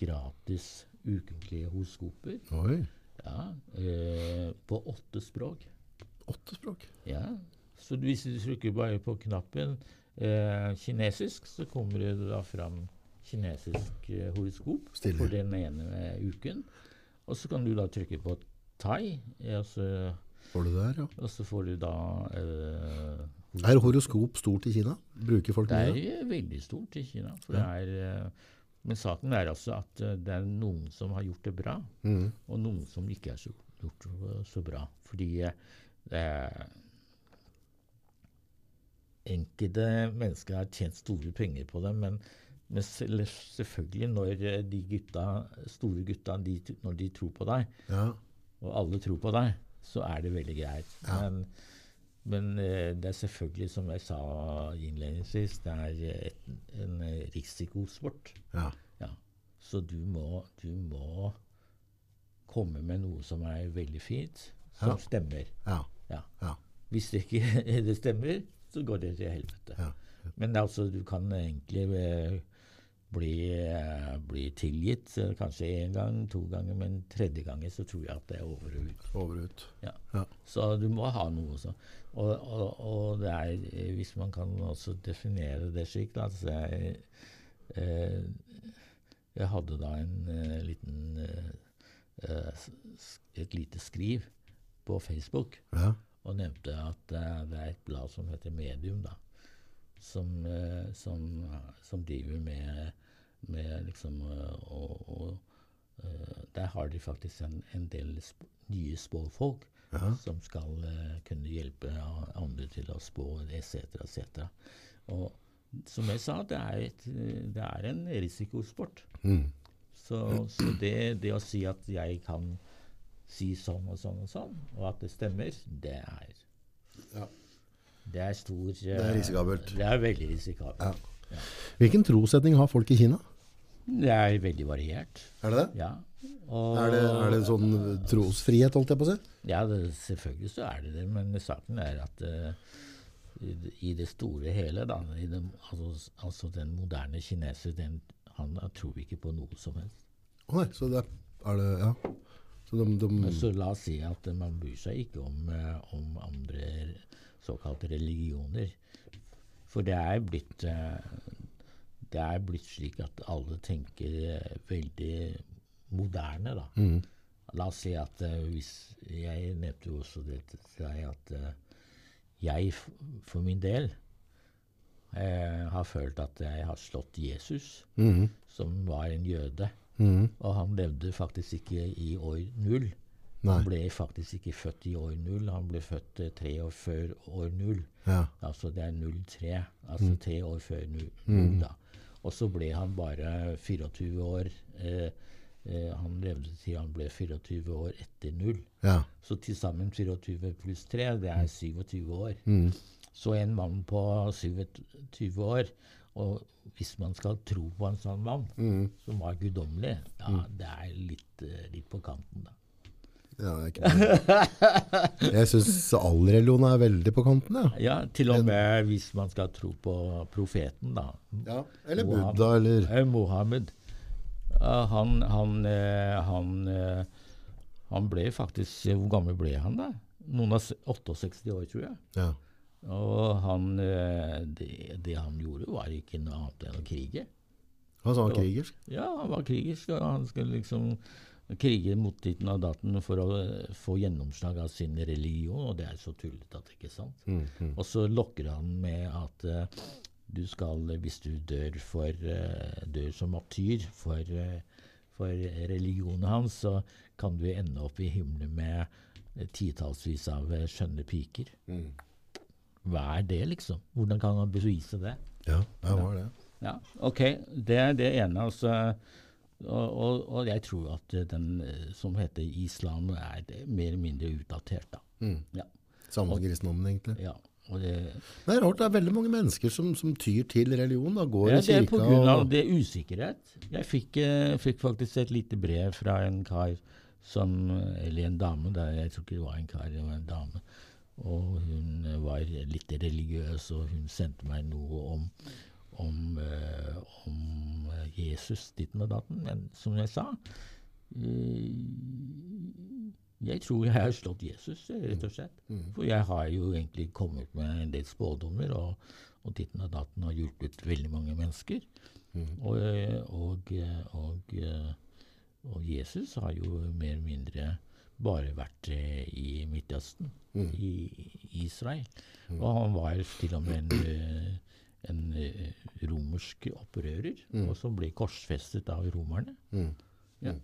gratis ukentlige horoskoper. Oi, Ja, eh, på åtte språk. åtte språk. Ja, så hvis du trykker bare på knappen eh, kinesisk, så kommer det da fram kinesisk eh, horoskop Stille. for den ene uken. Og så kan du da trykke på thai, altså Får du det ja. og så får du da eh, Er horoskop stort i Kina? Bruker folk Det Det er veldig stort i Kina. For Ja. det er, eh, men saken er altså at eh, det er noen som har gjort det bra, mm. og noen som ikke har gjort det så bra. Fordi eh, Enkelte mennesker har tjent store penger på det, men, men selvfølgelig når de gutta, store gutta de, når de tror på deg, Ja. og alle tror på deg, så er det veldig greit. Ja. Men, men eh, det er selvfølgelig, som jeg sa innledningsvis, det er et, en eh, risikosport. ja. Ja. Så du må, du må komme med noe som er veldig fint, som Ja. stemmer. Ja. Ja. Ja. Hvis det ikke (laughs) det stemmer, så går det til helvete. Ja. Men altså, du kan egentlig eh, bli, eh, bli tilgitt eh, kanskje én gang, to ganger, men tredje gangen så tror jeg at det er over og ut. Over og ut. Ja. Ja. Så du må ha noe også. Og, og, og det er, eh, hvis man kan også definere det slik, da så jeg, eh, jeg hadde da en eh, liten eh, et lite skriv på Facebook Ja. og nevnte at det er et blad som heter Medium, da. Som, som, som driver med, med liksom eh, og, og eh, Der har de faktisk en, en del sp nye spåfolk Ja. som skal uh, kunne hjelpe andre til å spå etc. etc. Og som jeg sa, det er, et, det er en risikosport. Mm. Så, så det, det å si at jeg kan si sånn og sånn og sånn, og at det stemmer, det er Ja. Det er stor Det er risikabelt. Det er veldig risikabelt. Ja. Hvilken trosetning har folk i Kina? Det er veldig variert. Er det det? Ja. Og, Er det, er det sånn trosfrihet, holdt jeg på å si? Ja, det, selvfølgelig så er det det, men saken er at uh, i, det- i det store hele, da, i den, altså, altså den moderne kineser, den, han tror ikke på noe som helst. Å nei, så det er, det Ja. Så de, de Så la oss si at man bryr seg ikke om, eh, om andre såkalte religioner. For det er blitt eh, Det er blitt slik at alle tenker eh, veldig moderne, da. mm. La oss si at uh, hvis Jeg nevnte jo også det til deg at uh, jeg for min del uh, har følt at jeg har slått Jesus, Mm. som var en jøde. Mm. Og han levde faktisk ikke i år null. Nei. Han ble faktisk ikke født i år null. Han ble født tre år før år null. Ja. Altså det er 03. Altså tre år før nu- null, da. Og så ble han bare 24 år. Eh, eh, han levde til han ble 24 år etter null. Ja. Så til sammen 24 pluss 3, det er 27 år. Mm. Så en mann på 27 år, Og hvis man skal tro på en sånn mann, Mm. som var guddommelig, ja, det er litt, eh, litt på kanten, da. Ja, det ikke Jeg syns all religion er veldig på kanten, ja. Ja, til og med hvis man skal tro på profeten, da. ja. Eller Mohammed. Buddha, eller Eh, Mohammed. Han, han, eh, han, eh, han ble faktisk Hvor gammel ble han, da? Noen av 68 år, tror jeg. ja. Og han, eh, det, det han gjorde, var ikke noe annet enn å krige. Han sa han var krigersk. Ja, han var krigersk, og han skulle liksom krige mot ditten av daten for å eh, få gjennomslag av sin religion, og det er så tullete at det ikke er sant. Mm, mm. Og så lokker han med at uh, du skal, hvis du dør, for, uh, dør som matyr for, uh, for religionen hans, så kan du ende opp i himmelen med titallsvis av skjønne piker. Mm. Hva er det, liksom? Hvordan kan han bevise det? Ja, det var det. Ja, ok. Det er det ene. Altså, og, og, og jeg tror at eh, den eh, som heter islam, er mer eller mindre utdatert. da. Mm. Ja. Samme som kristendommen, egentlig. ja. Det, Det er rart, det er veldig mange mennesker som, som tyr til religion. da, Går ja, i det er kirka på grunn av og det usikkerhet. Jeg fikk, eh, fikk faktisk et lite brev fra en kar som Eller en dame. Da. Jeg tror ikke det var en kar, det var en dame. Og hun var litt religiøs, og hun sendte meg noe om om, eh, om eh, Jesus ditten og datten. Men som jeg sa eh, Jeg tror jeg har slått Jesus, rett og slett. For jeg har jo egentlig kommet med en del spådommer, og, og ditten og datten har hjulpet veldig mange mennesker. Og, eh, og, og, eh, og Jesus har jo mer eller mindre bare vært i Midtøsten, i Israel. Og han var til og med en, en eh, romersk opprører, og som ble korsfestet av romerne. Mm. Ja.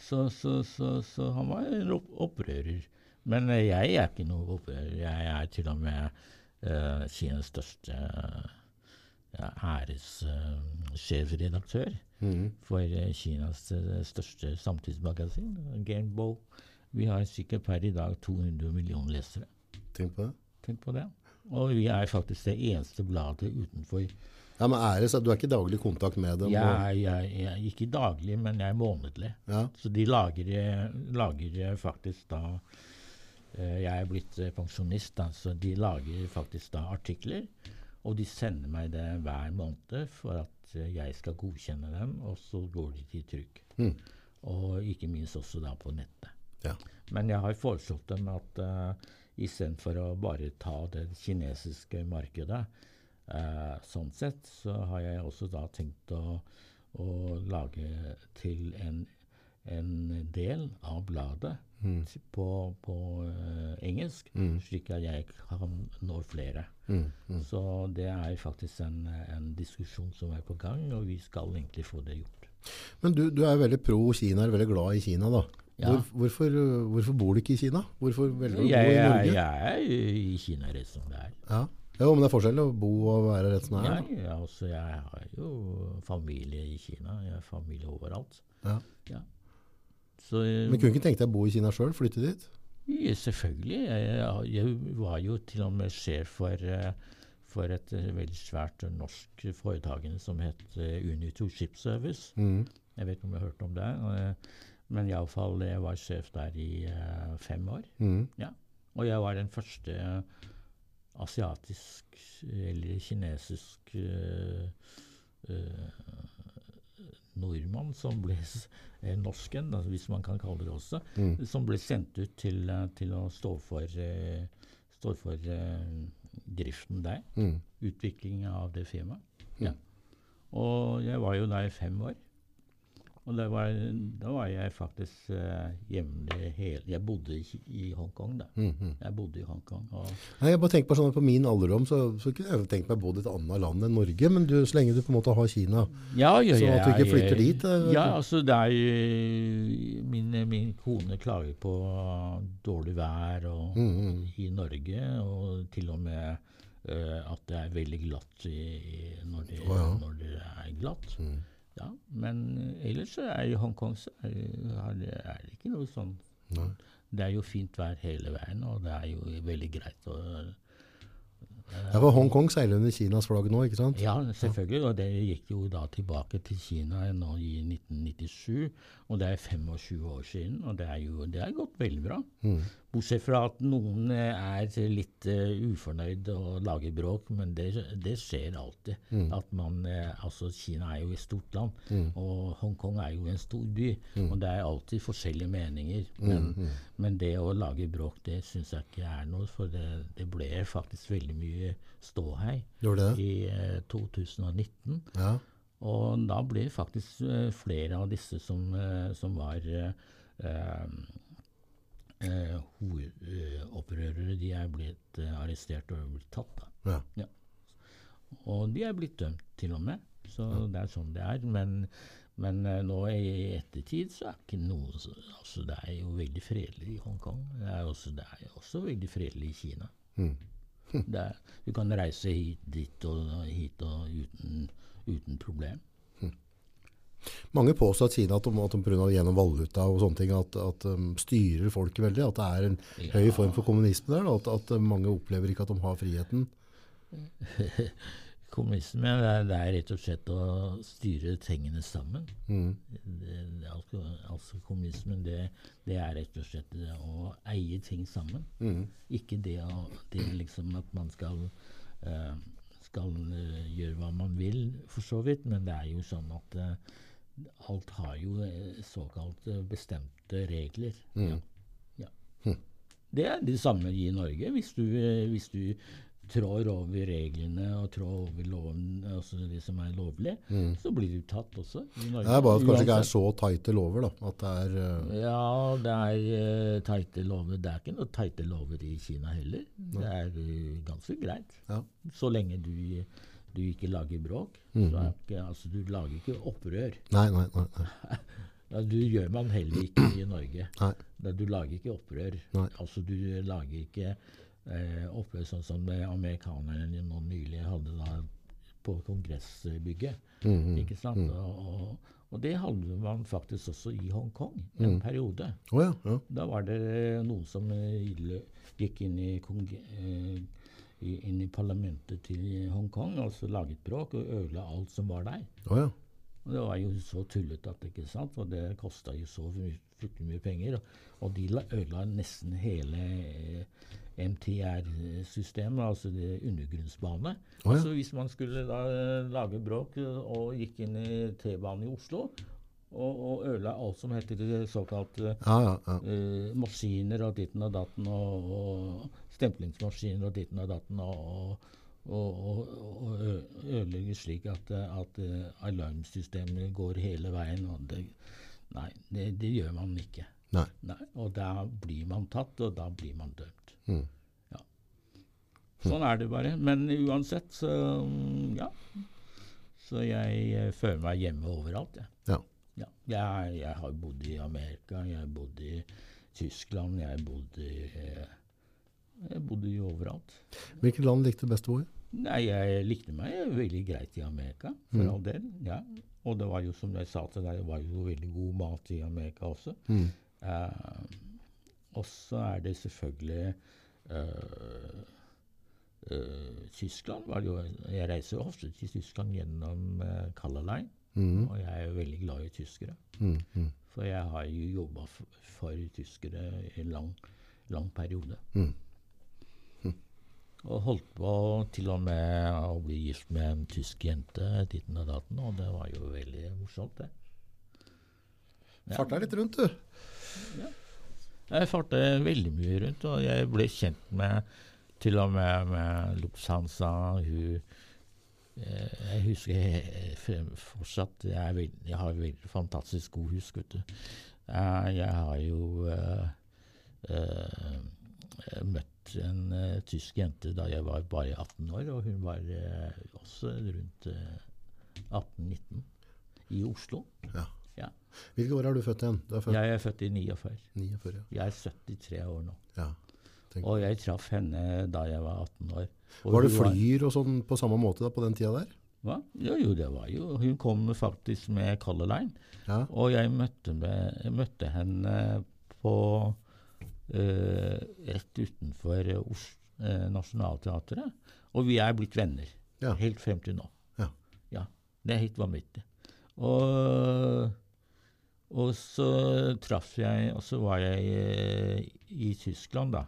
Så, så, så, så han var en opp opprører. Men eh, jeg er ikke noe opprører. Jeg er til og med uh, Kinas største ja, æressjefredaktør Mm. for Kinas største samtidsmagasin, Gamebow. Vi har sikkert per i dag 200 millioner lesere. Tenk på det. Tenk på det. Og vi er faktisk det eneste bladet utenfor Ja, men ære, så Du er ikke i daglig kontakt med dem? jeg, jeg, jeg, Ikke daglig, men jeg er månedlig. Ja. Så de lager, lager eh, faktisk da eh, Jeg er blitt eh, pensjonist, da, så de lager faktisk da artikler. Og de sender meg det hver måned for at jeg skal godkjenne dem, og så går de til trykk. Mm. Og ikke minst også da på nettet. Ja. Men jeg har foreslått dem at uh, istedenfor å bare ta det kinesiske markedet, eh, sånn sett, så har jeg også da tenkt å, å lage til en, en del av bladet Mm. på, på eh, engelsk, slik at jeg kan nå flere. Mm. Mm. Så det er faktisk en, en diskusjon som er på gang, og vi skal egentlig få det gjort. Men du, du er veldig pro Kina, er veldig glad i Kina. da. Ja. Hvor, hvorfor, hvorfor bor du ikke i Kina? Hvorfor velger du å bo i Norge? jeg er i Kina rett som det er. Ja. Jo, men det er forskjell å bo og være rett som det er. Jeg, altså, jeg har jo familie i Kina. Jeg har familie overalt. Ja. Ja. Så eh, Men kunne ikke tenkt deg å bo i Kina sjøl? Flytte dit? ja, selvfølgelig. Jeg, jeg, var jo til og med sjef for, eh, for et eh, veldig svært norsk foretagende som het Unito Ship Service. Mm. Jeg vet ikke om du har hørt om det. Eh, men iallfall, jeg var sjef der i uh, fem år. Mm. Og jeg var den første asiatisk eller kinesisk uh, uh, nordmann som ble eh, norsken, altså hvis man kan kalle det også, Mm. som ble sendt ut til, eh, til å stå for, eh, stå for eh, driften der. Mm. Utvikling av det firmaet. Ja. Og jeg var jo der i fem år. Og det var, da var jeg faktisk uh, hjemlig hele Jeg bodde i, i Hongkong, da. Mm. -hmm. Jeg bodde i Hongkong. Nei, jeg bare tenker på sånn at På min alderdom så, så kunne jeg tenkt meg å bo i et annet land enn Norge, men du, så lenge du på en måte har Kina Ja, ja, Så at du ikke flytter flytter dit, eh, Ja, altså det er jo- min, min kone klager på dårlig vær og, Mm, -hmm. i Norge, og til og med uh, at det er veldig glatt i, i, når, det, oh, ja. når det er glatt. Mm. Ja, men ellers så er i Hongkong så er, er, det, er det ikke noe sånn Nei. Det er jo fint vær hele veien, og det er jo veldig greit å, Ja, for Hongkong seiler under Kinas flagg nå, ikke sant? Ja, selvfølgelig. Og det gikk jo da tilbake til Kina nå i 1997. Og det er 25 år siden, og det er jo det er gått veldig bra. Mm. Bortsett fra at noen eh, er litt uh, ufornøyd og lager bråk, men det, det skjer alltid. Mm. At man, uh, altså Kina er jo et stort land, Mm. og Hongkong er jo en stor by. Og det er alltid forskjellige meninger. Mm, Men, men det å lage bråk, det syns jeg ikke er noe, for det, det ble faktisk veldig mye ståhei i eh, 2019. Ja. Og da ble faktisk eh, flere av disse som, eh, som var eh, eh, hovedopprørere, de er blitt eh, arrestert og blitt tatt. Da. ja. Og de er blitt dømt, til og med. Så det er sånn det er. Men, men eh, nå i ettertid så er ikke noe så, altså Det er jo veldig fredelig i Hongkong. Det er også, det er også veldig fredelig i Kina. Mm. (laughs) Er, du kan reise hit, dit og hit og uten, uten problem. Mange påstår at Kina at de, at de pga. gjennom valuta og sånne ting at, at um, styrer folket veldig. At det er en Ja. høy form for kommunisme der. At, at uh, mange opplever ikke at de har friheten. (laughs) Kommunisme det er, det er rett og slett å styre tingene sammen. Mm. Det, altså, altså kommunismen, det, det er rett og slett å eie ting sammen. Mm. Ikke det, å, det liksom at man skal, uh, skal uh, gjøre hva man vil, for så vidt. Men det er jo sånn at eh, alt har jo eh, såkalt eh, bestemte regler. Mm. Ja. Ja. Det er det samme i Norge. Hvis du, eh, hvis du trår over reglene og trår over loven, altså det som er lovlig, så blir du tatt også. i Norge. Mm. Det er bare at kanskje ikke er så tighte lover. da, at det er... uh, Ja, det er uh, teite lover. Det er ikke noe teite lover i Kina heller. Det er uh, ganske greit. Ja. Så lenge du, du ikke lager bråk. Mm. Så er ikke, altså, du lager ikke opprør. Nei, nei, nei. nei. (laughs) Du gjør man heller ikke i Norge. (clears throat) nei. Du lager ikke opprør. Nei. Altså Du lager ikke eh, opprør sånn som det amerikanerne nå nylig hadde da på kongressbygget. Mm. Ikke sant? Og, og, og det hadde man faktisk også i Hongkong en periode. Oh, ja. ja. Da var det noen som eh, gikk inn i, kong- eh, inn i parlamentet til Hongkong og så laget bråk og ødela alt som var der. Oh, ja. Og det var jo så tullete at ikke sant, og det kosta jo så fryktelig mye penger. Og, og de la- ødela nesten hele eh, MTR-systemet, altså det undergrunnsbane. Oh, ja. Altså Hvis man skulle da eh, lage bråk eh, og gikk inn i T-banen i Oslo og, og ødela alt som heter såkalt ja, ja. eh, maskiner og ditten og datten og, og stemplingsmaskiner og ditten og datten og, og, og, og ø- ødelegger slik at, at eh, alarmsystemet går hele veien. Og det, nei, det, det gjør man ikke. Nei. Nei, og da blir man tatt, og da blir man dømt. Mm. Ja. Sånn er det bare. Men uansett, så ja. Så jeg føler meg hjemme overalt, jeg. Ja. Ja. Jeg, jeg har bodd i Amerika, jeg har bodd i Tyskland, jeg har bodd i eh, Jeg bodde jo overalt. Hvilket land likte du best å bo i? Nei, jeg likte meg veldig greit i Amerika, for all del. Ja. Og det var jo som jeg sa til deg, det var jo veldig god mat i Amerika også. Mm. Uh, og så er det selvfølgelig uh, uh, Tyskland var det jo Jeg reiser ofte til Tyskland gjennom uh, Color Line. Mm. Og jeg er jo veldig glad i tyskere. Mm. Mm. For jeg har jo jobba for, for tyskere i en lang, lang periode. Og holdt på til og med å bli gift med en tysk jente titten og datten, og det var jo veldig morsomt, det. Ja. Farta litt rundt, du. Jeg farta veldig mye rundt, og jeg ble kjent med til og med med Lufthansa. Hun eh, Jeg husker jeg fortsatt Jeg, er veld, jeg har veldig fantastisk god husk, vet du. Eh, jeg har jo uh, uh, møtt en uh, tysk jente da jeg var bare 18 år, og hun var uh, også rundt uh, 18-19 i Oslo. Ja. Ja. Hvilke år er du født igjen? Du er født Jeg er født i 49. 49, ja. Jeg er 73 år nå. ja. Og jeg traff henne da jeg var 18 år. Var det flyr flyer og sånn på samme måte da, på den tida der? Hva? Jo, jo, det var jo Hun kom faktisk med Color Line. Ja. Og jeg møtte, med, møtte henne på eh, Rett utenfor Os eh, Nationaltheatret. Og vi er blitt venner Ja. helt frem til nå. Ja. Ja, Det er helt vanvittig. Og, og så traff jeg Og så var jeg eh, i Tyskland, da.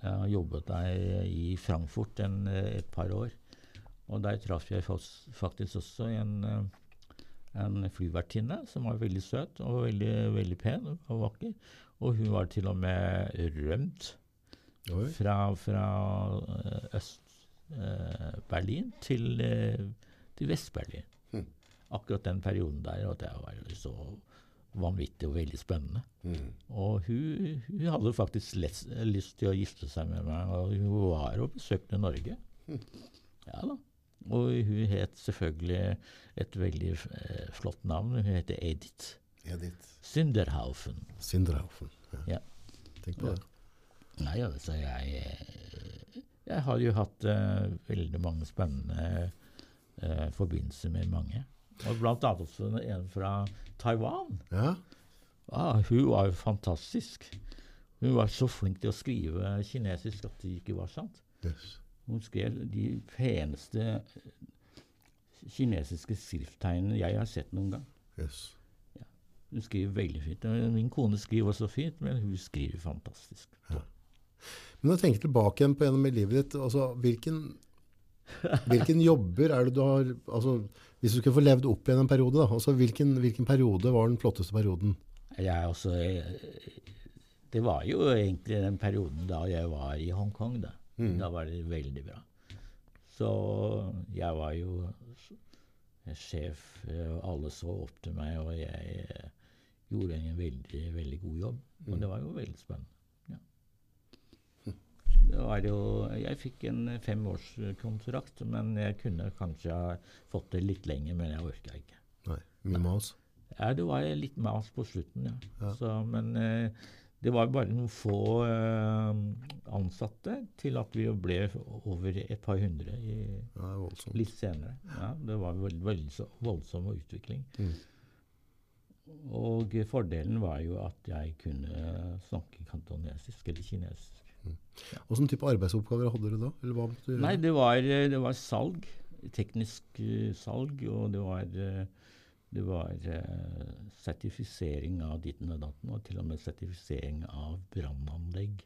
Jeg har jobbet der i Frankfurt en, eh, et par år. Og der traff jeg faktisk også en, eh, en flyvertinne som var veldig søt og veldig, veldig pen og vakker. Og hun var til og med rømt fra, fra eh, Øst-Berlin til, eh, til Vest-Berlin. Mhm. Akkurat den perioden der. Og det var jo så vanvittig og veldig spennende. Mm. Og hun, hun hadde faktisk les, lyst til å gifte seg med meg, og hun var og besøkte Norge. Ja da. Og hun het selvfølgelig et veldig eh, flott navn. Hun heter Edith Edith Synderhaufen. Synderhaufen. Ja. Ja. Tenk på det. Nei, altså jeg eh, Jeg har jo hatt uh, veldig mange spennende uh, forbindelser med mange. Og blant annet også en fra Taiwan. Ja. Ah, hun var jo fantastisk. Hun var så flink til å skrive kinesisk at det ikke var sant. Yes. Hun skrev de peneste kinesiske skrifttegnene jeg har sett noen gang. Yes. Hun skriver veldig fint. Min kone skriver også fint, men hun skriver fantastisk. Men når du tenker tilbake igjen på gjennom i livet ditt, altså hvilken, hvilken (laughs) jobber er det du har altså, Hvis du skulle få levd opp igjen en periode, da, altså hvilken, hvilken periode var den flotteste perioden? Jeg også eh, Det var jo egentlig den perioden da jeg var i Hongkong. Da Da var det veldig bra. Så jeg var jo sjef, eh, alle så opp til meg, og jeg gjorde en veldig, veldig god jobb. Og det var jo veldig spennende. Ja. Det var jo Jeg fikk en femårskontrakt, men jeg kunne kanskje ha fått det litt lenger, men jeg orka ikke. Nei, mye mas. Ja, det var litt mas på slutten, ja. Ja. Så, men eh, det var bare noen få eh, ansatte til at vi ble over et par hundre i, Ja, litt senere. Ja, det var veldig, veldig voldsom utvikling. Mm. Og fordelen var jo at jeg kunne snakke kantonesisk eller kinesisk. Hvilken type arbeidsoppgaver hadde du da? Du? Nei, det var, det var salg. Teknisk eh, salg, og det var, eh, det var eh, sertifisering av ditten og datten, og til og med sertifisering av brannanlegg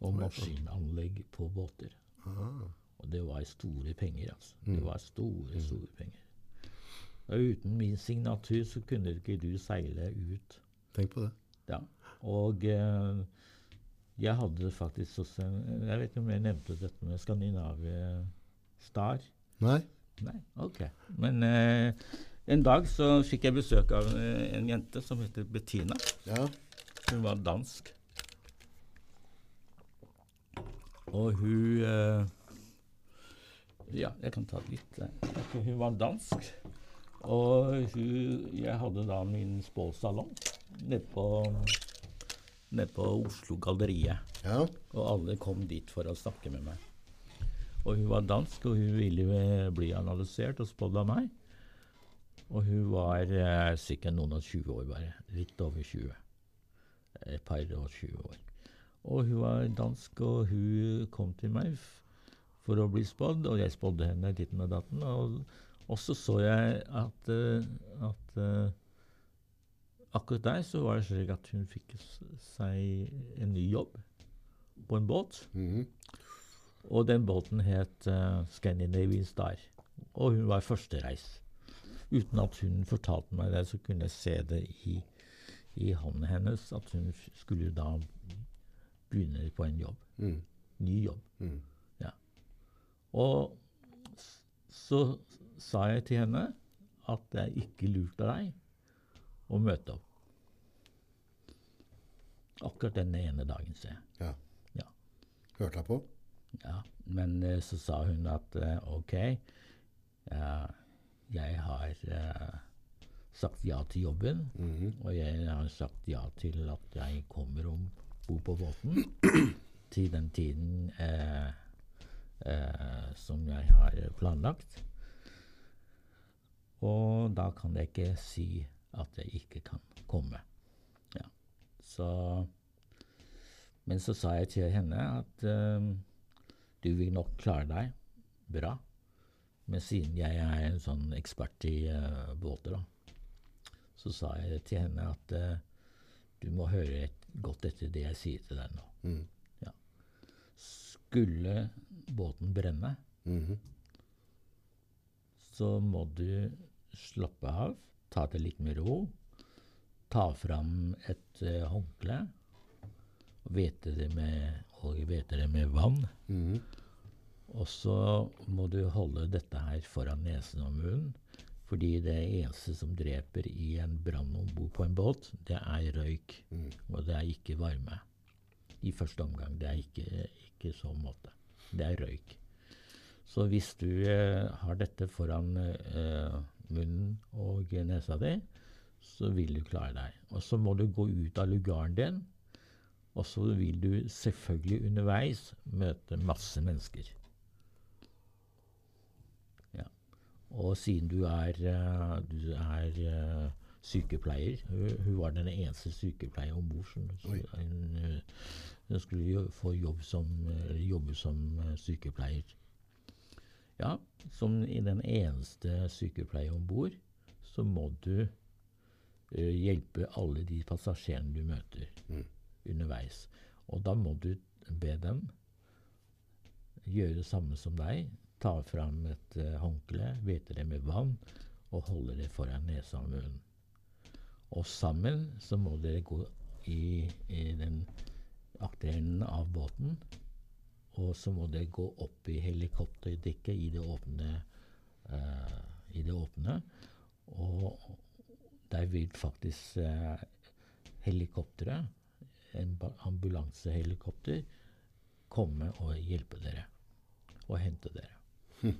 og maskinanlegg på båter. Aha. Og det var store penger, altså. Det var store, store penger. Og uten min signatur så kunne ikke du seile ut. tenk på det. Ja. Og eh, jeg hadde faktisk også Jeg vet ikke om jeg nevnte dette med Skandinavia Star. Nei? Nei, ok. Men eh, en dag så fikk jeg besøk av eh, en jente som heter Bettina. Ja. Hun var dansk. Og hun eh, Ja, jeg kan ta litt. eh. Hun var dansk. Og hun, jeg hadde da min spåsalong nede på, nede på Oslo Galleriet. Ja. Og alle kom dit for å snakke med meg. Og hun var dansk, og hun ville bli analysert og spådd av meg. Og hun var eh, sikkert noen og 20 år bare. Litt over 20. Et par og 20 år. Og hun var dansk, og hun kom til meg for å bli spådd, og jeg spådde henne ditten og datten. Og, og så så jeg at, eh, at eh, akkurat der så var det slik at hun fikk seg en ny jobb på en båt. Mhm. Og den båten het uh, Scandinavian Star. Og hun var førstereis. Uten at hun fortalte meg det, så kunne jeg se det i, i hånden hennes at hun skulle da begynne på en jobb. Mm. Ny jobb. Mm. Ja. Og så sa jeg til henne at det er ikke lurt av deg å møte opp. Akkurat den ene dagen, sier jeg. Ja. Ja. Hørte jeg på? Ja, men eh, så sa hun at eh, ok, jeg har eh, sagt ja til jobben, Mhm. og jeg har sagt ja til at jeg kommer om bord på båten til den tiden eh, eh, som jeg har planlagt. Og da kan jeg ikke si at jeg ikke kan komme. Ja. Så Men så sa jeg til henne at uh, du vil nok klare deg bra. Men siden jeg er en sånn ekspert i uh, båter, da, så sa jeg til henne at uh, du må høre et, godt etter det jeg sier til deg nå. Mm. Ja. Skulle båten brenne, Mhm. så må du slappe av, ta det litt med ro, ta fram et uh, håndkle, hvete det med, og vete det med vann. Mm. Og så må du holde dette her foran nesen og munnen. Fordi det eneste som dreper i en brann om bord på en båt, det er røyk. Og det er ikke varme. I første omgang. Det er ikke, ikke sånn måte. Det er røyk. Så hvis du eh, har dette foran eh, munnen og nesa di, så vil du klare deg. Og så må du gå ut av lugaren din, og så vil du selvfølgelig underveis møte masse mennesker. Ja. Og siden du er, eh, du er eh, sykepleier hun, hun var den eneste sykepleier om bord hun, eh, hun skulle jo få jobb som, jobbe som sykepleier. Ja, som i den eneste sykepleier om bord, så må du eh, hjelpe alle de passasjerene du møter underveis. Og da må du be dem gjøre det samme som deg. Ta fram et eh, håndkle, hvete det med vann og holde det foran nesa og munnen. Og sammen så må dere gå i, i den akterenden av båten. Og så må det gå opp i helikopterdekket i det åpne. Uh, I det åpne. Og der vil faktisk uh, helikopteret, en ambulansehelikopter, komme og hjelpe dere. Og hente dere.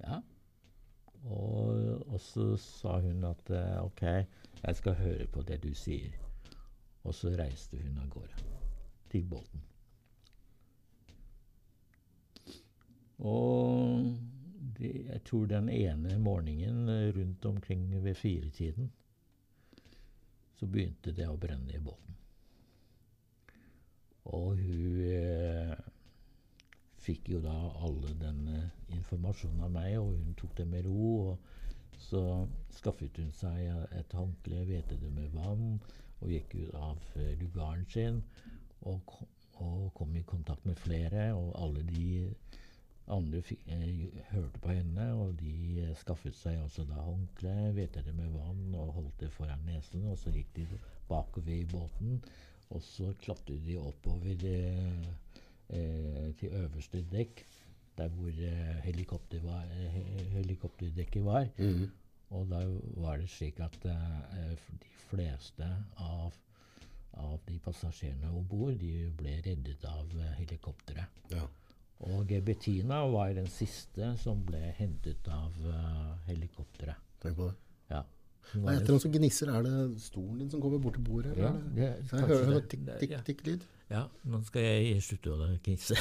Ja. Og, og så sa hun at uh, ok, jeg skal høre på det du sier. Og så reiste hun av gårde til båten. Og det, jeg tror den ene morgenen eh, rundt omkring ved firetiden så begynte det å brenne i båten. Og hun eh, fikk jo da alle den eh, informasjonen av meg, og hun tok det med ro. og Så skaffet hun seg eh, et håndkle, hvete med vann, og gikk ut av lugaren sin. Og, og kom i kontakt med flere, og alle de andre fikk, eh, hørte på henne, og de eh, skaffet seg også da håndkle, hvete det med vann og holdt det foran nesen. Og så gikk de bakover i båten, og så klatret de oppover eh, eh, til øverste dekk, der hvor eh, helikopter var, eh, helikopterdekket var. Mm. Og da var det slik at de fleste av, av de passasjerene om bord de ble reddet av helikopteret. Ja. Og eh, Bettina var den siste som ble hentet av uh, helikopteret. Tenk på det. Ja. Nei, var et som gnisser. Er det stolen din som kommer bort til bordet? Ja, det? det, Jeg hører det. noe tikk-tikk-tikk-lyd. Ja, nå skal jeg slutte å gnisse.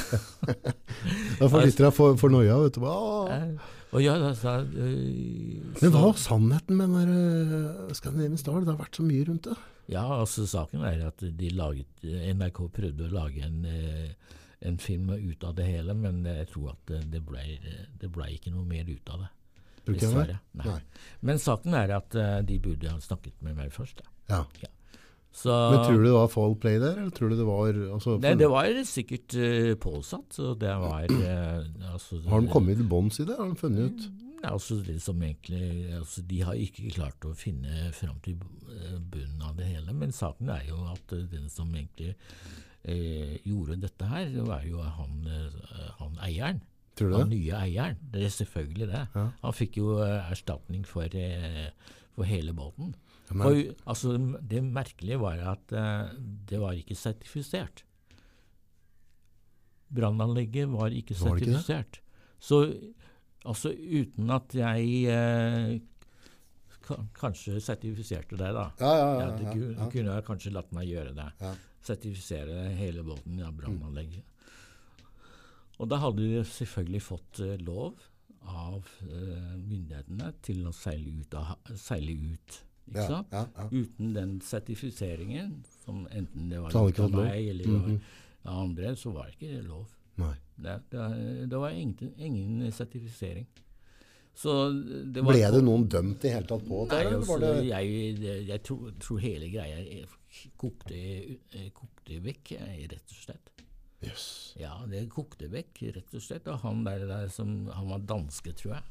Da får lytterne for, for noia, vet du. Eh, og ja, da så, øh, Men hva var sannheten med den der uh, Scandinavian Star? Det har vært så mye rundt det. Ja, altså saken er at de laget, NRK prøvde å lage en, eh, en film ut av det hele, men jeg tror at det- ble, det ble ikke noe mer ut av det. Dessverre. Nei. Nei. Men saken er at eh, de burde ha snakket med meg først. Ja. Ja. Så, Men tror du det var foul play der, eller tror du det var altså, Nei, det var sikkert uh, påsatt. Så det var uh, altså, Har de kommet til bunns i det? Har de funnet ut? Nei, altså det egentlig, altså De har ikke klart å finne fram til bunnen av det hele. Men saken er jo at den som egentlig gjorde dette her, det var jo han, eh, han eieren. Tror du Han det? nye eieren. Det er selvfølgelig det. Ja. Han fikk jo eh, erstatning for, eh, for hele båten. Men- Og, altså, det merkelige var at eh, det var ikke sertifisert. Brannanlegget var ikke Var sertifisert. ikke. Så altså uten at jeg eh, ka- kanskje sertifiserte det, da. Ja, ja, ja. Ja, ja, ja. kunne jeg kanskje latt meg gjøre det. Sertifisere hele båten av brannanlegget. Og da hadde de selvfølgelig fått eh, lov av eh, myndighetene til å seile ut. Seile ut ikke Ja, sant? ja, ja. Uten den sertifiseringen, som enten det var av meg eller det Mhm. av andre, så var ikke lov. Det, det, det var ingen, ingen sertifisering. Så det var Ble det noen dømt i hele tatt på det? Nei, eller altså, det jeg, jeg, jeg tror, tror hele greia kokte, kokte vekk, jeg, rett og slett. Yes. Ja, det kokte vekk, rett og slett. Og han der, der som Han var danske, tror jeg.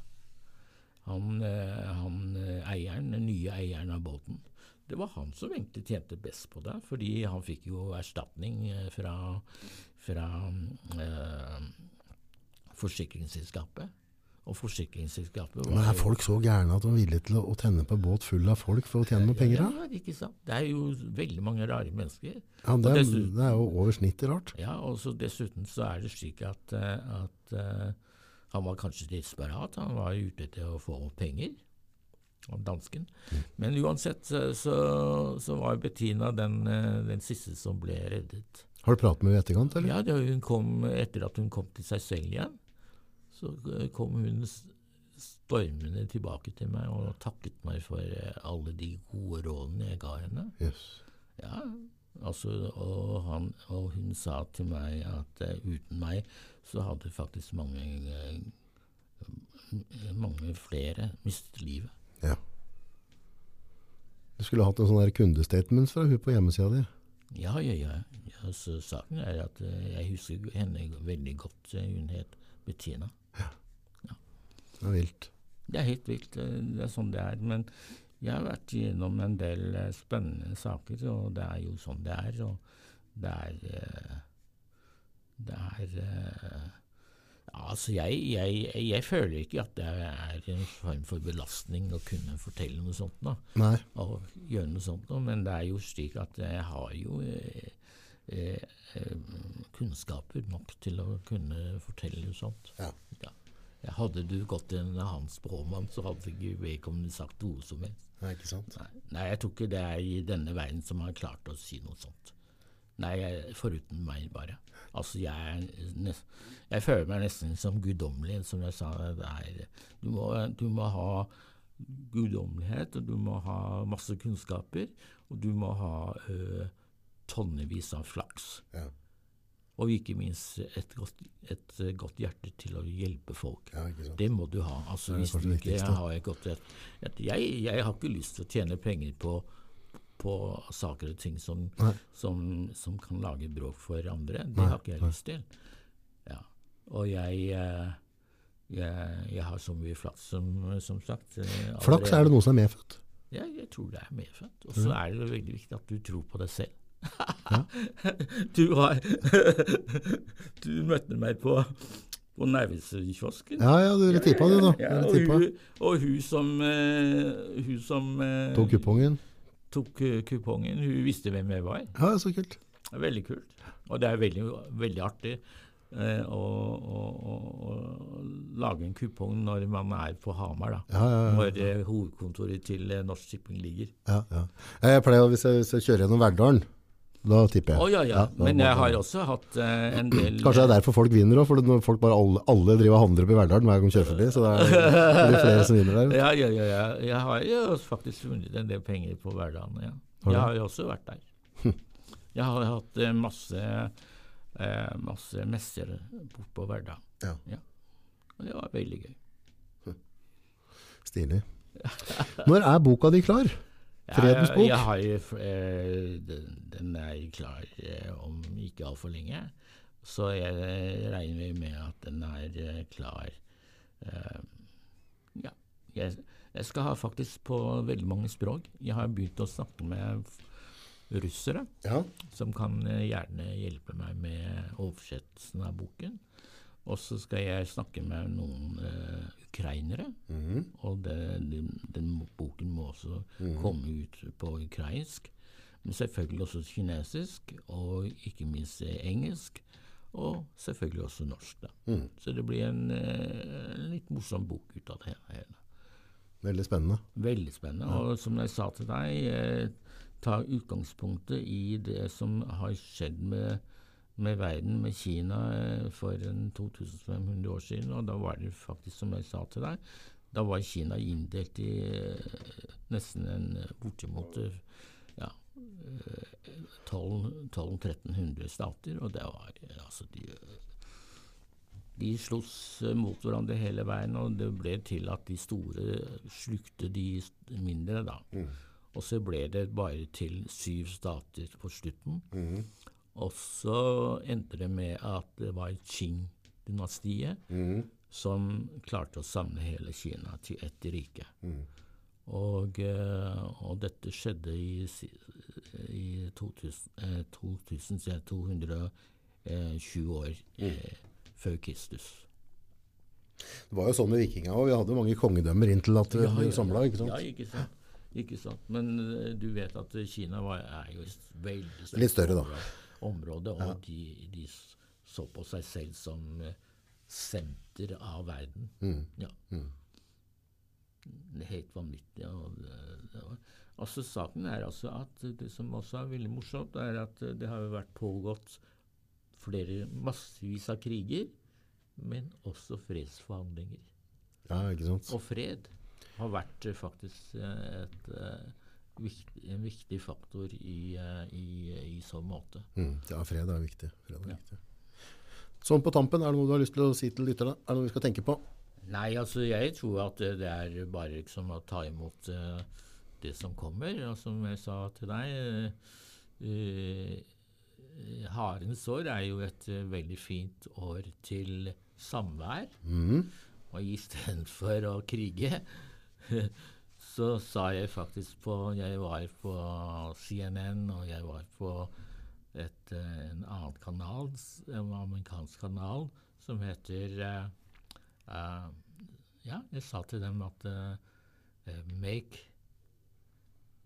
Han, eh, han eh, eieren, den nye eieren av båten. Det var han som egentlig tjente best på det, fordi han fikk jo erstatning eh, fra, fra eh, forsikringsselskapet. Og forsikringsselskapet var Men er folk så gærne at de er villige til å, tenne på båt full av folk for å tjene noe penger? da? Ja, ikke sant. Det er jo veldig mange rare mennesker. Ja, det, er, dessuten- det er jo over snittet rart. Ja, og så dessuten så er det slik at, eh, at uh, han var kanskje desperat. Han var ute etter å få penger, Om dansken. Men uansett så, så, var Bettina den, eh, den siste som ble reddet. Har du pratet med henne i etterkant, eller? Ja, hun kom, etter at hun kom til seg selv igjen, så eh, kom hun stormende tilbake til meg og takket meg for alle de gode rådene jeg ga henne. Yes. Ja, altså, og, han, og hun sa til meg at uh, uten meg så hadde faktisk mange uh, mange flere mistet livet. Ja. Du skulle hatt en sånn kundestatement fra hun på hjemmesida di. Ja, ja, ja. ja så saken er at uh, jeg husker henne veldig godt. Hun het Bettina. Det er vilt. Det er helt vilt. Det er sånn det er. Men jeg har vært gjennom en del eh, spennende saker, og det er jo sånn det er. Og det er eh, Det er eh, ja, altså jeg, jeg, jeg føler ikke at det er en form for belastning å kunne fortelle noe sånt. da, Nei. og gjøre noe sånt da, Men det er jo slik at jeg har jo eh, eh, eh, kunnskaper nok til å kunne fortelle sånt. Ja. Ja. Hadde du gått til en annen språkmann, så hadde ikke vedkommende sagt noe som helst. Nei, ikke sant? Nei, Nei, jeg tror ikke det er i denne verden som har klart å si noe sånt. Nei, jeg, foruten meg, bare. Altså, jeg, er nes- jeg føler meg nesten som guddommelig, som jeg sa. Du, må, du må ha guddommelighet, og du må ha masse kunnskaper, og du må ha ø, tonnevis av flaks. Ja. Og ikke minst et godt, et eh, godt hjerte til å hjelpe folk. Ja. Det må du ha. Altså, hvis du ikke viktigste. har et godt et, jeg, jeg har ikke lyst til å tjene penger på, på saker og ting som, som, som kan lage bråk for andre. Det Nei, har ikke jeg lyst til. Ja. Og jeg, eh, jeg, jeg har så mye flaks, som, som sagt. eh, Flaks er det noe som er medfødt. ja, jeg tror det er medfødt. Og så er det veldig viktig at du tror på deg selv. (laughs) du har (laughs) Du møtte meg på, på Narvesen-kiosken. Ja, ja, du tippa du, da. Ja, og, hun, og hun som, uh, hun som uh, Tok kupongen. tok, uh, kupongen, hun visste hvem jeg var. Ja, så kult. Veldig kult. Og det er veldig, veldig artig eh, å, å, å, lage en kupong når man er på Hamar, da. Ja, ja. Når eh, hovedkontoret til eh, Norsk Shipping ligger. ja, ja. Jeg pleier, hvis jeg, hvis jeg kjører gjennom Verdalen, da tipper jeg. Oh, ja, ja. ja Men jeg har også hatt uh, en del (clears throat) Kanskje det er derfor folk vinner òg, for når folk bare alle, alle driver og handler opp i Verdalen hver gang de kjører forbi. Så det er, det er flere som vinner der. (laughs) Ja, ja, ja, ja. Jeg har jo faktisk vunnet en del penger på Verdalen. Ja. Jeg har jo også vært der. (laughs) Jeg har hatt eh, masse, eh, masse messer bort på Verdalen. Ja. Og det var veldig gøy. Stilig. Når er boka di klar? Fredens bok? Jeg, jeg har, eh, den, er klar eh, om ikke altfor lenge. Så jeg eh, regner med at den er klar Ja. Jeg, jeg skal ha faktisk på veldig mange språk. Jeg har begynt å snakke med russere, Ja. som kan gjerne hjelpe meg med oversettelsen av boken. Og så skal jeg snakke med noen eh, ukrainere. Mhm. Og det, den, den boken må også komme ut på ukrainsk. Men selvfølgelig også kinesisk, og ikke minst eh, engelsk. Og selvfølgelig også norsk. da. Mm. Så det blir en, eh, litt morsom bok ut av det hele. Veldig spennende. Veldig spennende. Og som jeg sa til deg, eh, ta utgangspunktet i det som har skjedd med, med verden, med Kina, eh, for 2500 år siden. Og da var det faktisk, som jeg sa til deg, da var Kina inndelt i eh, nesten en eh, bortimot ja, eh, 1200-1300 stater. Og det var altså de, de sloss mot hverandre hele veien, og det ble til at de store slukte de mindre, da. Og så ble det bare til syv stater på slutten. Og så endte det med at det var Qing-dynastiet som klarte å samle hele Kina til ett rike. Og, eh, og dette skjedde i, i 2000, eh, 2000, så er det 220 år eh, før Kristus. Det var jo sånn med vikinga òg. Vi hadde mange kongedømmer inntil at vi ja, samla. Ikke sant? Ja, ikke sant. Ikke sant. Men eh, du vet at eh, Kina var, er jo veldig større. Litt større, da. Område, og de, de så på seg selv som eh, senter av verden. Mm. Ja. Det er helt vanvittig. Og var, altså Saken er altså at det som også er veldig morsomt, er at eh, det har jo vært pågått flere massevis av kriger, men også fredsforhandlinger. Ja, ikke sant. Og fred har vært eh, faktisk et, et, eh, viktig, en viktig faktor i, eh, i, i så måte. Mm. Ja, fred er viktig. Fred er Ja. viktig. Sånn på tampen, er det noe du har lyst til å si til lytterne? Er det noe vi skal tenke på? Nei, altså jeg tror at eh, det er bare liksom å ta imot uh, det som kommer. Og som jeg sa til deg uh, Harens år er jo et uh, veldig fint år til samvær. Mm. Og istedenfor å krige, (laughs) så sa jeg faktisk på Jeg var på CNN, og jeg var på et, eh, en annen kanal, en amerikansk kanal, som heter uh, uh, Ja, jeg sa til dem at eh, Make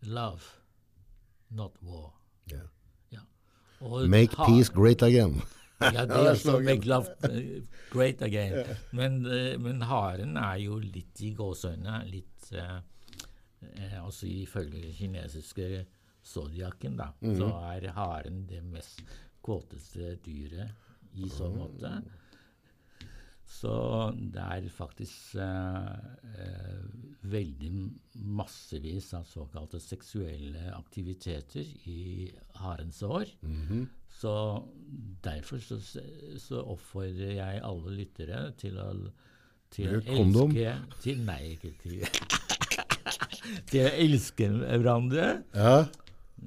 love, not war. Yeah. Ja. Make ha- peace great again. ja, det (laughs) er så make love great again. Men, men haren er jo litt i gåseøynene litt Altså ifølge kinesiske zodiaken, da, så er haren det mest kåteste dyret i så måte. Så det er faktisk eh, eh, veldig massevis av såkalte seksuelle aktiviteter i harens år. Så derfor så, så oppfordrer jeg alle lyttere til å til elske til, Nei, ikke til (laughs) Til å elske hverandre, Ja.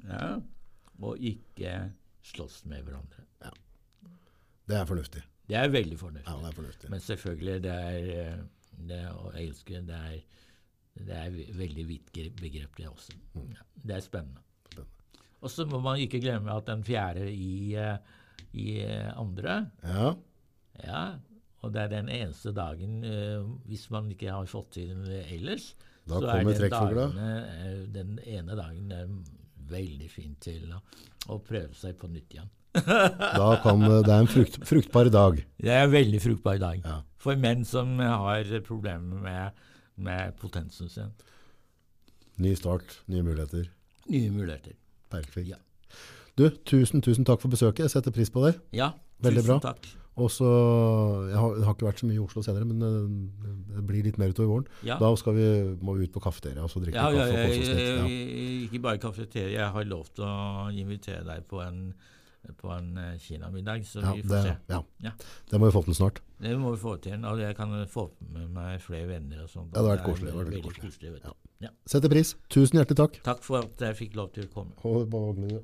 ja, og ikke slåss med hverandre. Det er fornuftig. Det er veldig fornuftig. Ja, det er fornuftig. Men selvfølgelig, det er, eh, det å elske, det er, det er veldig vidt gre- begrep, det også. Ja, det er spennende. Mm. Spennende. Og så må man ikke glemme at den fjerde i, eh, i eh, andre, Ja. ja, og det er den eneste dagen, hvis man ikke har fått til ellers, Da så er kommer trekkfugla. eh, den ene dagen er veldig fint til å, å prøve seg på nytt igjen. Da kan det er en frukt, fruktbar dag. Det er en veldig fruktbar dag. Ja. For menn som har problemer med, med potensen sin. Ny start, nye muligheter. Nye muligheter. Perfekt. Ja. Du, tusen, tusen takk for besøket. Jeg setter pris på det. Ja, Veldig tusen bra. takk. Og så, jeg har, jeg har ikke vært så mye i Oslo senere, men eh, det blir litt mer utover våren. Ja. Da skal vi, må vi ut på kafeteria og så drikke Ja, kaffe og ja, kose oss. Ja. ikke bare kafeteria. Jeg har lov til å invitere deg på en, på en eh, kinamiddag, så Ja, vi det, se. ja. Ja. det må vi få til snart. Det må vi få til. Og jeg kan få med meg flere venner og sånt. Ja, det hadde vært koselig, det vært veldig koselig. koselig vet du. Ja. Setter pris. Tusen hjertelig takk. Takk for at jeg fikk lov til å komme. Og det.